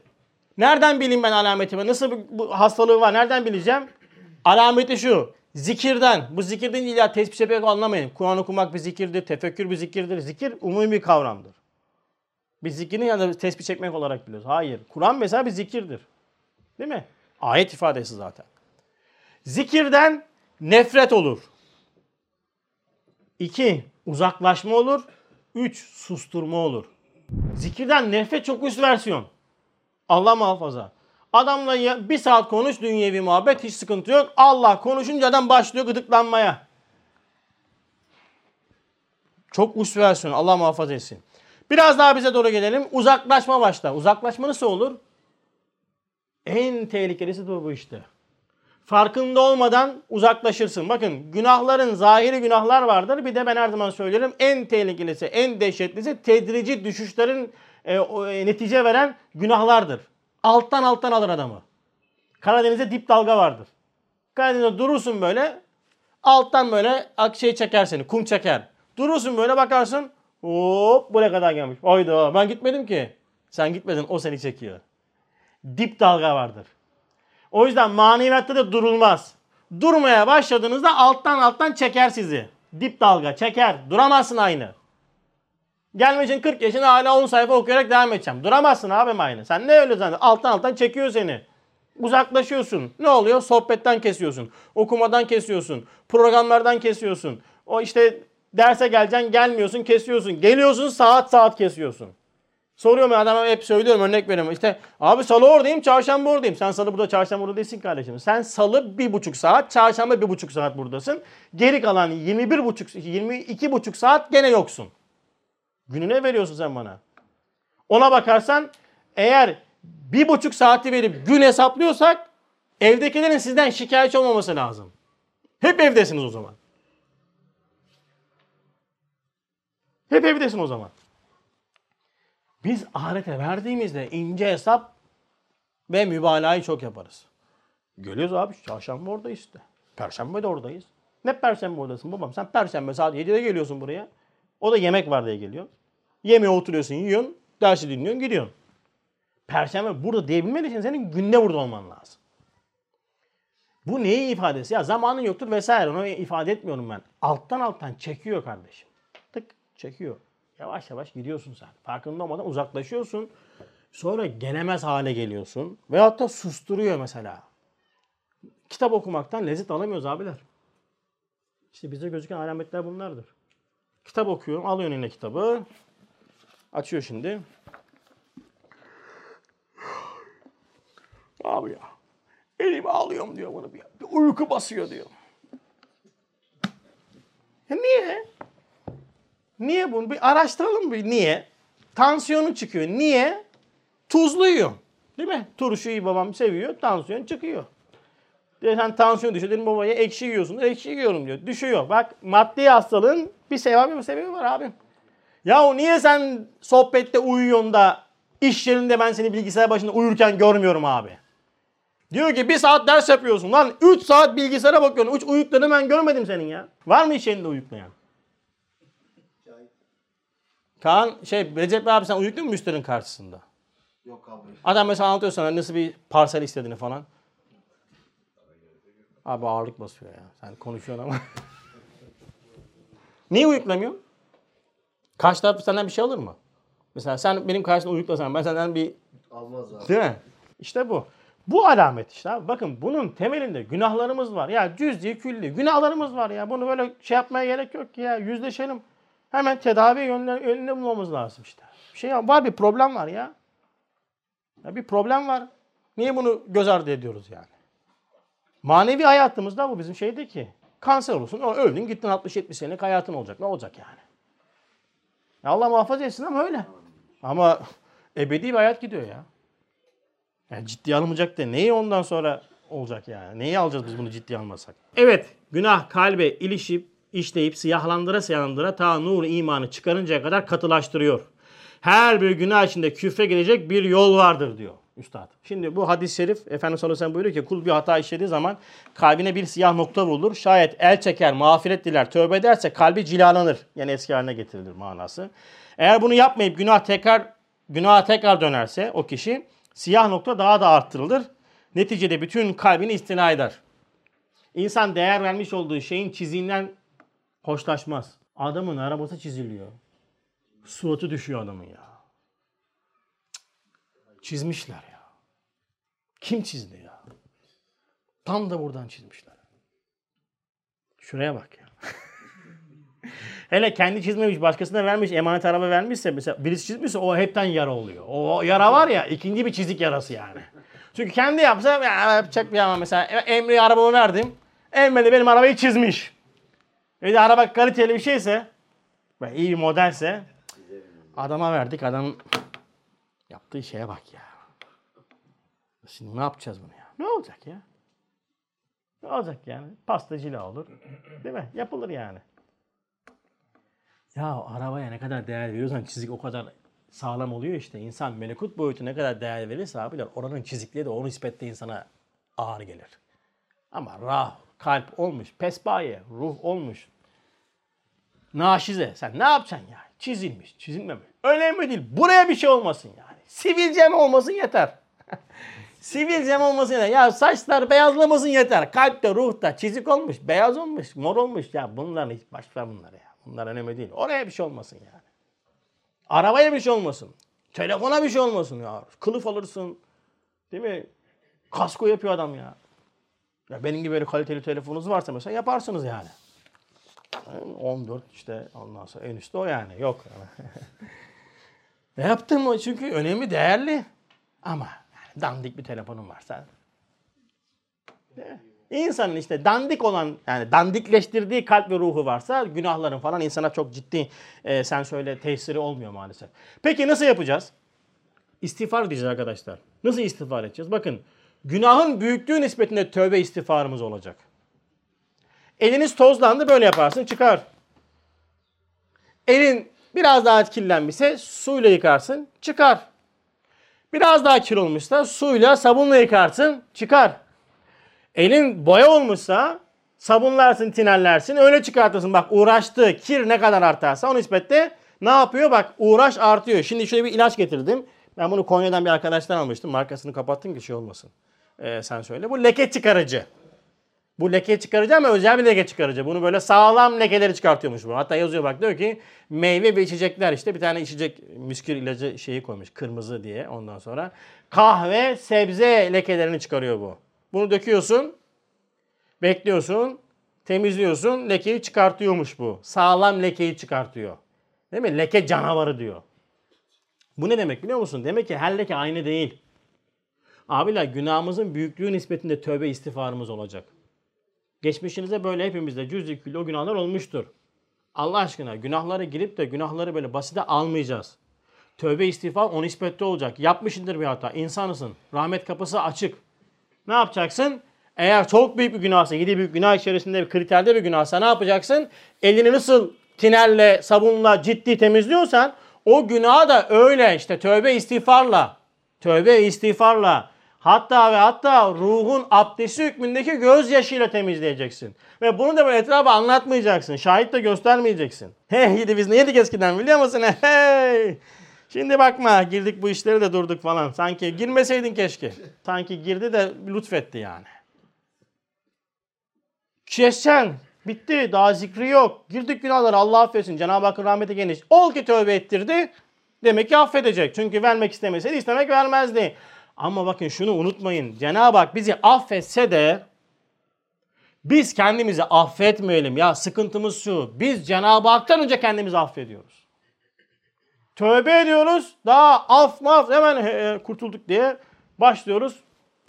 Nereden bileyim ben alametimi? Nasıl bu hastalığı var? Nereden bileceğim? Alameti şu. Zikirden. Bu zikirden illa tespit etmek anlamayın. Kur'an okumak bir zikirdir. Tefekkür bir zikirdir. Zikir umumi bir kavramdır. Biz zikirini yani tespit çekmek olarak biliyoruz. Hayır. Kur'an mesela bir zikirdir. Değil mi? Ayet ifadesi zaten. Zikirden nefret olur. İki, uzaklaşma olur. Üç, susturma olur. Zikirden nefret çok üst versiyon. Allah muhafaza. Adamla bir saat konuş dünyevi muhabbet hiç sıkıntı yok. Allah konuşunca adam başlıyor gıdıklanmaya. Çok üst versiyon Allah muhafaza etsin. Biraz daha bize doğru gelelim. Uzaklaşma başta. Uzaklaşma nasıl olur? En tehlikelisi de bu işte. Farkında olmadan uzaklaşırsın. Bakın günahların zahiri günahlar vardır. Bir de ben her zaman söylerim en tehlikelisi, en dehşetlisi tedrici düşüşlerin e, o, e, netice veren günahlardır. Alttan alttan alır adamı. Karadeniz'de dip dalga vardır. Karadeniz'de durursun böyle alttan böyle şey çeker seni, kum çeker. Durursun böyle bakarsın hop buraya kadar gelmiş. Oyda ben gitmedim ki. Sen gitmedin o seni çekiyor dip dalga vardır. O yüzden maneviyatta da durulmaz. Durmaya başladığınızda alttan alttan çeker sizi. Dip dalga çeker. Duramazsın aynı. Gelmişsin 40 yaşına hala 10 sayfa okuyarak devam edeceğim. Duramazsın abim aynı. Sen ne öyle zannediyorsun? Alttan alttan çekiyor seni. Uzaklaşıyorsun. Ne oluyor? Sohbetten kesiyorsun. Okumadan kesiyorsun. Programlardan kesiyorsun. O işte derse geleceksin gelmiyorsun kesiyorsun. Geliyorsun saat saat kesiyorsun. Soruyorum ya adama hep söylüyorum örnek veriyorum. İşte abi salı oradayım çarşamba oradayım. Sen salı burada çarşamba burada değilsin kardeşim. Sen salı bir buçuk saat çarşamba bir buçuk saat buradasın. Geri kalan 21 buçuk 22 buçuk saat gene yoksun. Gününe veriyorsun sen bana. Ona bakarsan eğer bir buçuk saati verip gün hesaplıyorsak evdekilerin sizden şikayetçi olmaması lazım. Hep evdesiniz o zaman. Hep evdesin o zaman. Biz ahirete verdiğimizde ince hesap ve mübalağayı çok yaparız. Geliyoruz abi çarşamba oradayız işte. Perşembe de oradayız. Ne perşembe oradasın babam? Sen perşembe saat 7'de geliyorsun buraya. O da yemek var diye geliyor. Yemeğe oturuyorsun, yiyorsun, dersi dinliyorsun, gidiyorsun. Perşembe burada diyebilmen için senin günde burada olman lazım. Bu neyi ifadesi? Ya zamanın yoktur vesaire onu ifade etmiyorum ben. Alttan alttan çekiyor kardeşim. Çekiyor. Yavaş yavaş gidiyorsun sen. Farkında olmadan uzaklaşıyorsun. Sonra gelemez hale geliyorsun. Veyahut da susturuyor mesela. Kitap okumaktan lezzet alamıyoruz abiler. İşte bize gözüken alametler bunlardır. Kitap okuyorum. Alıyor eline kitabı. Açıyor şimdi. Abi ya. Elimi alıyorum diyor bana bir, bir uyku basıyor diyor. Ya niye? Niye bunu? Bir araştıralım bir niye? Tansiyonu çıkıyor. Niye? Tuzlu yiyor. Değil mi? Turşuyu babam seviyor. Tansiyon çıkıyor. Sen tansiyon düşüyor. Dedim babaya ekşi yiyorsun. Ekşi yiyorum diyor. Düşüyor. Bak maddi hastalığın bir sebebi bir sebebi var abim. Ya niye sen sohbette uyuyorsun da iş yerinde ben seni bilgisayar başında uyurken görmüyorum abi. Diyor ki bir saat ders yapıyorsun lan 3 saat bilgisayara bakıyorsun. 3 uyuklarını ben görmedim senin ya. Var mı iş yerinde uyuklayan? Kaan şey Recep abi sen uyuktun mu müşterinin karşısında? Yok abi. Adam mesela anlatıyor sana nasıl bir parsel istediğini falan. Abi ağırlık basıyor ya. Sen konuşuyorsun ama. Niye uyuklamıyorsun? Karşı taraf senden bir şey alır mı? Mesela sen benim karşımda uyuklasan ben senden bir Almaz abi. Değil mi? İşte bu. Bu alamet işte abi. Bakın bunun temelinde günahlarımız var. Ya cüz'i külli günahlarımız var ya. Bunu böyle şey yapmaya gerek yok ki ya. Yüzleşelim. Hemen tedavi yönüne bulmamız lazım işte. Bir şey var bir problem var ya. ya. Bir problem var. Niye bunu göz ardı ediyoruz yani? Manevi hayatımızda bu bizim şeyde ki. Kanser olursun. Öldün gittin 60-70 senelik hayatın olacak. Ne olacak yani? Ya Allah muhafaza etsin ama öyle. Ama ebedi bir hayat gidiyor ya. Yani ciddiye alınmayacak da neyi ondan sonra olacak yani? Neyi alacağız biz bunu ciddiye almasak? Evet, günah kalbe ilişip, işleyip, siyahlandıra siyahlandıra ta nur imanı çıkarıncaya kadar katılaştırıyor. Her bir günah içinde küfre gelecek bir yol vardır diyor Üstad. Şimdi bu hadis-i şerif Efendimiz sallallahu aleyhi ve buyuruyor ki kul bir hata işlediği zaman kalbine bir siyah nokta vurulur. Şayet el çeker, mağfiret diler, tövbe ederse kalbi cilalanır. Yani eski haline getirilir manası. Eğer bunu yapmayıp günah tekrar günaha tekrar dönerse o kişi siyah nokta daha da arttırılır. Neticede bütün kalbini istina eder. İnsan değer vermiş olduğu şeyin çiziğinden hoşlaşmaz. Adamın arabası çiziliyor. Suratı düşüyor adamın ya. Çizmişler ya. Kim çizdi ya? Tam da buradan çizmişler. Şuraya bak ya. Hele kendi çizmemiş, başkasına vermiş, emanet araba vermişse mesela birisi çizmişse o hepten yara oluyor. O yara var ya ikinci bir çizik yarası yani. Çünkü kendi yapsa ya, yapacak bir ama mesela Emre'ye arabamı verdim. Emre de benim arabayı çizmiş. Bir de araba kaliteli bir şeyse ve iyi bir modelse adama verdik adam yaptığı şeye bak ya. Şimdi ne yapacağız bunu ya? Ne olacak ya? Ne olacak yani? Pastacıyla olur. Değil mi? Yapılır yani. Ya arabaya ne kadar değer veriyorsan çizik o kadar sağlam oluyor işte. İnsan melekut boyutu ne kadar değer verirse abiler oranın çizikliği de o nispette insana ağır gelir. Ama rah, kalp olmuş, pesbaye, ruh olmuş. Naşize. Sen ne yapacaksın yani? Çizilmiş, çizilmemiş. Önemli değil. Buraya bir şey olmasın yani. Sivilcem olmasın yeter. Sivilcem olmasın yeter. Ya saçlar beyazlamasın yeter. Kalpte, ruhta çizik olmuş, beyaz olmuş, mor olmuş. Ya bunların hiç baş ver bunları ya. Bunlar önemli değil. Oraya bir şey olmasın yani. Arabaya bir şey olmasın. Telefona bir şey olmasın ya. Kılıf alırsın. Değil mi? Kasko yapıyor adam ya. Ya benim gibi böyle kaliteli telefonunuz varsa mesela yaparsınız yani. 14 işte ondan sonra en üstte o yani. Yok. ne yaptım o çünkü önemli, değerli. Ama yani dandik bir telefonun varsa. İnsanın işte dandik olan yani dandikleştirdiği kalp ve ruhu varsa günahların falan insana çok ciddi e, sen söyle tesiri olmuyor maalesef. Peki nasıl yapacağız? İstiğfar edeceğiz arkadaşlar. Nasıl istiğfar edeceğiz? Bakın günahın büyüklüğü nispetinde tövbe istiğfarımız olacak. Eliniz tozlandı böyle yaparsın çıkar. Elin biraz daha kirlenmişse suyla yıkarsın çıkar. Biraz daha kir olmuşsa suyla sabunla yıkarsın çıkar. Elin boya olmuşsa sabunlarsın, tinerlersin, öyle çıkartırsın. Bak uğraştı, kir ne kadar artarsa o nispette ne yapıyor? Bak uğraş artıyor. Şimdi şöyle bir ilaç getirdim. Ben bunu Konya'dan bir arkadaştan almıştım. Markasını kapattım ki şey olmasın. Ee, sen söyle. Bu leke çıkarıcı. Bu leke çıkarıcı ama özel bir leke çıkarıcı. Bunu böyle sağlam lekeleri çıkartıyormuş bu. Hatta yazıyor bak diyor ki meyve ve içecekler işte bir tane içecek müskür ilacı şeyi koymuş kırmızı diye ondan sonra. Kahve sebze lekelerini çıkarıyor bu. Bunu döküyorsun, bekliyorsun, temizliyorsun, lekeyi çıkartıyormuş bu. Sağlam lekeyi çıkartıyor. Değil mi? Leke canavarı diyor. Bu ne demek biliyor musun? Demek ki her leke aynı değil. Abiler günahımızın büyüklüğü nispetinde tövbe istiğfarımız olacak. Geçmişinize böyle hepimizde cüz o günahlar olmuştur. Allah aşkına günahları girip de günahları böyle basite almayacağız. Tövbe istiğfar o nispette olacak. Yapmışındır bir hata. İnsanısın. Rahmet kapısı açık. Ne yapacaksın? Eğer çok büyük bir günahsa, yedi büyük günah içerisinde bir kriterde bir günahsa ne yapacaksın? Elini nasıl tinerle, sabunla ciddi temizliyorsan o günahı da öyle işte tövbe istiğfarla, tövbe istiğfarla hatta ve hatta ruhun abdesti hükmündeki gözyaşıyla temizleyeceksin. Ve bunu da böyle etrafa anlatmayacaksın. Şahit de göstermeyeceksin. Hey gidi biz ne yedik eskiden biliyor musun? Hey! Şimdi bakma girdik bu işleri de durduk falan. Sanki girmeseydin keşke. Sanki girdi de lütfetti yani. Keseceksin. Bitti. Daha zikri yok. Girdik günahlara Allah affetsin. Cenab-ı Hakk'ın rahmeti geniş. Ol ki tövbe ettirdi. Demek ki affedecek. Çünkü vermek istemeseydi istemek vermezdi. Ama bakın şunu unutmayın. Cenab-ı Hak bizi affetse de biz kendimizi affetmeyelim. Ya sıkıntımız şu. Biz Cenab-ı Hak'tan önce kendimizi affediyoruz. Tövbe ediyoruz. Daha af maf hemen kurtulduk diye başlıyoruz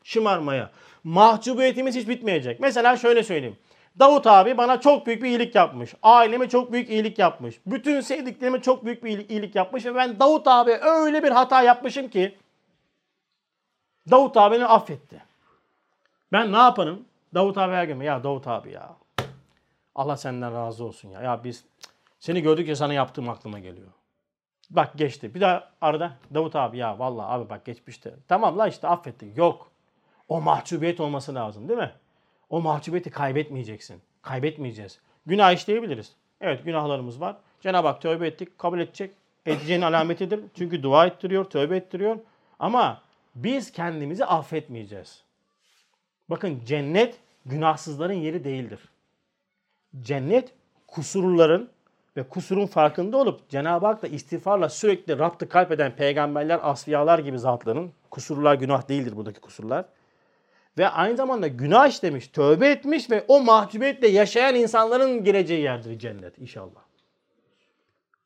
şımarmaya. Mahcubiyetimiz hiç bitmeyecek. Mesela şöyle söyleyeyim. Davut abi bana çok büyük bir iyilik yapmış. Aileme çok büyük iyilik yapmış. Bütün sevdiklerime çok büyük bir iyilik yapmış. Ve ben Davut abi öyle bir hata yapmışım ki Davut abi beni affetti. Ben ne yaparım? Davut abi her ya Davut abi ya. Allah senden razı olsun ya. Ya biz seni gördükçe sana yaptığım aklıma geliyor. Bak geçti. Bir daha arada Davut abi ya vallahi abi bak geçmişti. Tamam la işte affettik. Yok. O mahcubiyet olması lazım değil mi? O mahcubiyeti kaybetmeyeceksin. Kaybetmeyeceğiz. Günah işleyebiliriz. Evet günahlarımız var. Cenab-ı Hak tövbe ettik, kabul edecek. Edeceğin alametidir. Çünkü dua ettiriyor, tövbe ettiriyor. Ama biz kendimizi affetmeyeceğiz. Bakın cennet günahsızların yeri değildir. Cennet kusurluların ve kusurun farkında olup Cenab-ı Hak'la istiğfarla sürekli raptı kalp eden peygamberler, asfiyalar gibi zatların kusurlar günah değildir buradaki kusurlar. Ve aynı zamanda günah işlemiş, tövbe etmiş ve o mahcubiyetle yaşayan insanların gireceği yerdir cennet inşallah.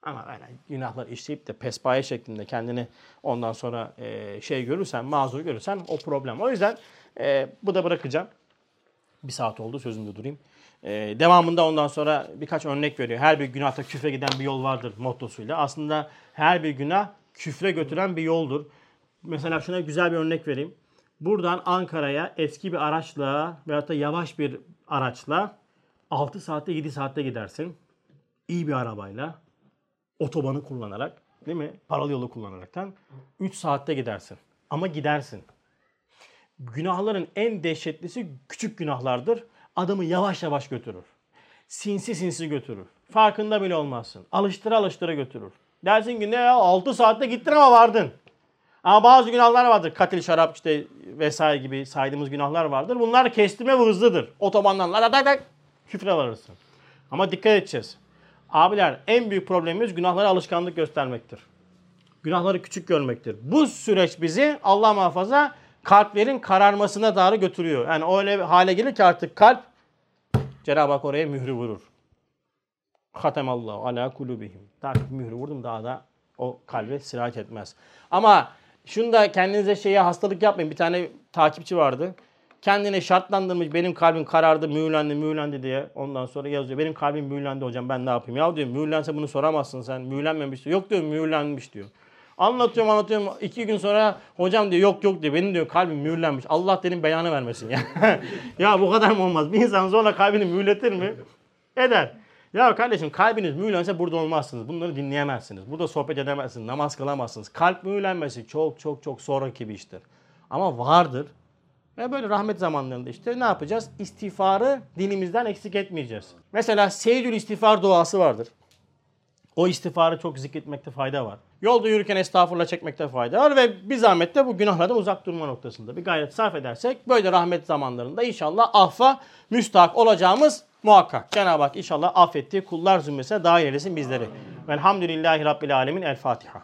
Ama öyle günahlar işleyip de pespaye şeklinde kendini ondan sonra e, şey görürsen, mazur görürsen o problem. O yüzden e, bu da bırakacağım. Bir saat oldu sözümde durayım. E, devamında ondan sonra birkaç örnek veriyor. Her bir günahta küfre giden bir yol vardır mottosuyla. Aslında her bir günah küfre götüren bir yoldur. Mesela şuna güzel bir örnek vereyim. Buradan Ankara'ya eski bir araçla veyahut da yavaş bir araçla 6 saatte 7 saatte gidersin. İyi bir arabayla otobanı kullanarak değil mi? Paralı yolu kullanaraktan 3 saatte gidersin. Ama gidersin. Günahların en dehşetlisi küçük günahlardır. Adamı yavaş yavaş götürür. Sinsi sinsi götürür. Farkında bile olmazsın. Alıştıra alıştıra götürür. Dersin ki ne ya 6 saatte gittin ama vardın. Ama bazı günahlar vardır. Katil, şarap işte vesaire gibi saydığımız günahlar vardır. Bunlar kestirme ve hızlıdır. Otobandan la la la küfre varırsın. Ama dikkat edeceğiz. Abiler en büyük problemimiz günahlara alışkanlık göstermektir. Günahları küçük görmektir. Bu süreç bizi Allah muhafaza kalplerin kararmasına doğru götürüyor. Yani öyle hale gelir ki artık kalp Cenab-ı Hak oraya mührü vurur. Hatemallahu ala kulubihim. Artık mührü vurdum daha da o kalbe sirayet etmez. Ama şunu da kendinize şeye hastalık yapmayın. Bir tane takipçi vardı. Kendine şartlandırmış benim kalbim karardı, mühürlendi, mühürlendi diye. Ondan sonra yazıyor. Benim kalbim mühürlendi hocam ben ne yapayım? Ya diyor mühürlense bunu soramazsın sen. Mühürlenmemiş. Yok diyor mühürlenmiş diyor. Anlatıyorum anlatıyorum. iki gün sonra hocam diyor yok yok diyor. Benim diyor kalbim mühürlenmiş. Allah dedim beyanı vermesin ya. ya bu kadar mı olmaz? Bir insan zorla kalbini mühürletir mi? Eder. Ya kardeşim kalbiniz mühürlense burada olmazsınız. Bunları dinleyemezsiniz. Burada sohbet edemezsiniz. Namaz kılamazsınız. Kalp mühürlenmesi çok çok çok sonraki bir iştir. Ama vardır. Ve böyle rahmet zamanlarında işte ne yapacağız? İstiğfarı dilimizden eksik etmeyeceğiz. Mesela Seyyidül İstiğfar duası vardır. O istiğfarı çok zikretmekte fayda var. Yolda yürürken estağfurullah çekmekte fayda var ve bir zahmet de bu günahlardan uzak durma noktasında bir gayret sarf edersek böyle rahmet zamanlarında inşallah affa müstahak olacağımız muhakkak. Cenab-ı Hak inşallah affettiği kullar zümresine dahil eylesin bizleri. Velhamdülillahi Rabbil Alemin. El Fatiha.